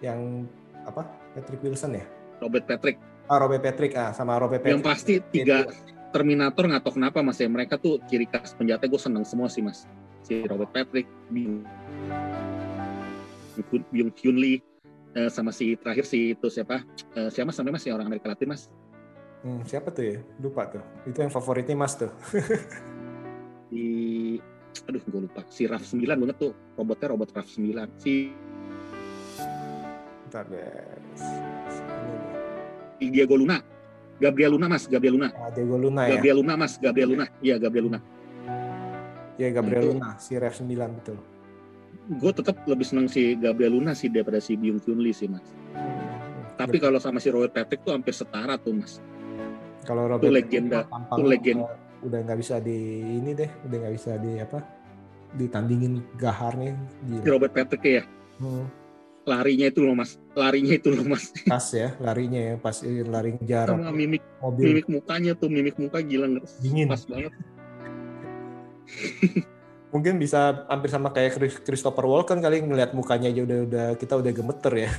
yang apa? Patrick Wilson ya? Robert Patrick. Ah, Robert Patrick ah sama Robert Patrick. Yang pasti tiga Terminator nggak tahu kenapa mas ya mereka tuh ciri khas penjahatnya gue seneng semua sih mas si Robert Patrick, Bing Byung Hyun Lee uh, sama si terakhir si itu siapa uh, siapa sampai mas si orang Amerika Latin mas Hmm, siapa tuh ya? Lupa tuh. Itu yang favoritnya Mas tuh. *laughs* di aduh gue lupa si RAF 9 banget tuh robotnya robot RAF 9 si Bentar guys. Diego Luna Gabriel Luna mas Gabriel Luna Ah, Diego Luna ya. Gabriel Luna mas Gabriel Luna iya Gabriel Luna Iya Gabriel Itu. Luna, si Rev 9 betul. gue tetap lebih seneng si Gabriel Luna sih daripada si Byung Chun Lee sih mas tapi kalau sama si Robert Patrick tuh hampir setara tuh mas kalau Robert itu legenda, itu legenda. udah- nggak bisa di ini deh, udah nggak bisa di apa? Ditandingin gaharnya si gila. Robert Patrick ya Hmm, larinya itu loh mas larinya itu loh mas *laughs* pas ya larinya ya, pas lari ngejar sama mimik mobil. mimik mukanya tuh mimik muka gila nggak Dingin. pas banget *laughs* Mungkin bisa hampir sama kayak Chris- Christopher Walken kali ngelihat mukanya aja udah udah kita udah gemeter ya.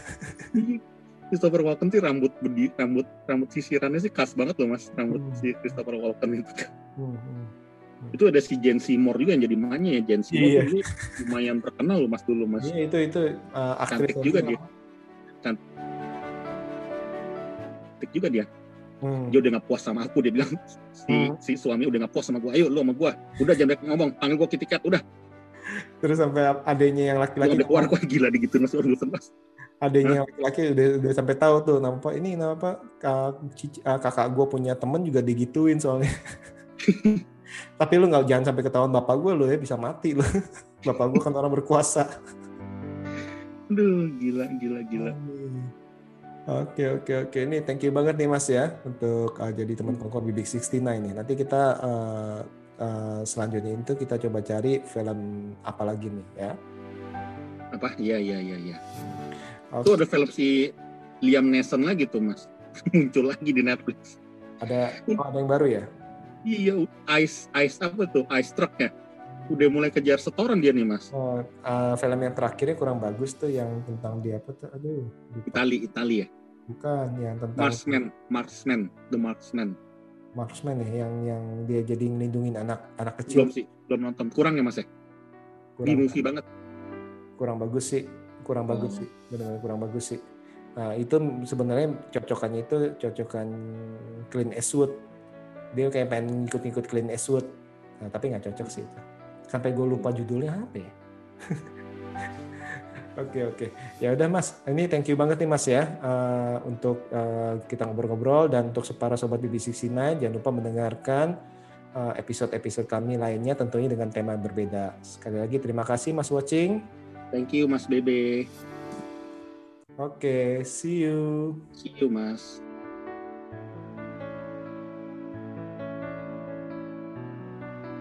*laughs* Christopher Walken sih rambut bedi, rambut rambut sisirannya sih khas banget loh mas rambut Hmm. si Christopher Walken itu Hmm, hmm. Itu ada si Jen Seymour juga yang jadi mamanya ya. Jen Seymour Iya. dulu lumayan terkenal loh mas dulu mas. Iya itu itu uh, aktris Cantik juga dia. cantik juga dia. Hmm. dia udah gak puas sama aku dia bilang si Hmm. si suami udah gak puas sama gua. Ayo lu sama gua. Udah jangan banyak ngomong. Panggil gua kitikat udah. Terus sampai adanya yang laki-laki udah keluar gua. Gila digituin mas udah mas adanya yang laki-laki udah udah sampai tahu tuh nama apa ini nama apa kak- ah, kakak gue punya temen juga digituin soalnya *laughs* tapi lu nggak jangan sampai ketahuan bapak gue lu ya bisa mati lu. *laughs* Bapak gue kan orang berkuasa. Aduh gila gila gila. Oke oke oke. Ini thank you banget nih mas ya untuk uh, jadi teman kongkol Bibik 69 nih. Nanti kita uh, uh, selanjutnya itu kita coba cari film apa lagi nih ya. apa? Iya iya iya iya. Oke. itu ada film si Liam Neeson lagi tuh mas. *laughs* Muncul lagi di Netflix. Ada oh, ada yang baru ya? Iya ice ice apa tuh ice truck ya udah mulai kejar setoran dia nih mas Oh, uh, film yang terakhirnya kurang bagus tuh yang tentang dia apa tuh? Aduh, lupa. Itali Itali ya bukan yang tentang Marksman Marksman The Marksman marksman ya, yang yang dia jadi ngelindungin anak anak belum kecil. sih belum nonton kurang ya mas ya di Kurang, movie banget kurang bagus sih, kurang bagus Oh. sih, benar-benar kurang bagus sih. Nah itu sebenarnya cocokannya itu cocokan Clint Eastwood. Dia kayak pengen ngikut-ngikut Clint Eastwood, nah, tapi nggak cocok sih itu. Sampai gue lupa judulnya apa ya. *laughs* Oke oke, ya udah Mas. Ini thank you banget nih Mas ya eh, untuk eh, kita ngobrol-ngobrol dan untuk para sobat BBC69 jangan lupa mendengarkan eh, episode-episode kami lainnya tentunya dengan tema yang berbeda. Sekali lagi terima kasih Mas watching. thank you mas Bebe Oke, see you. see you mas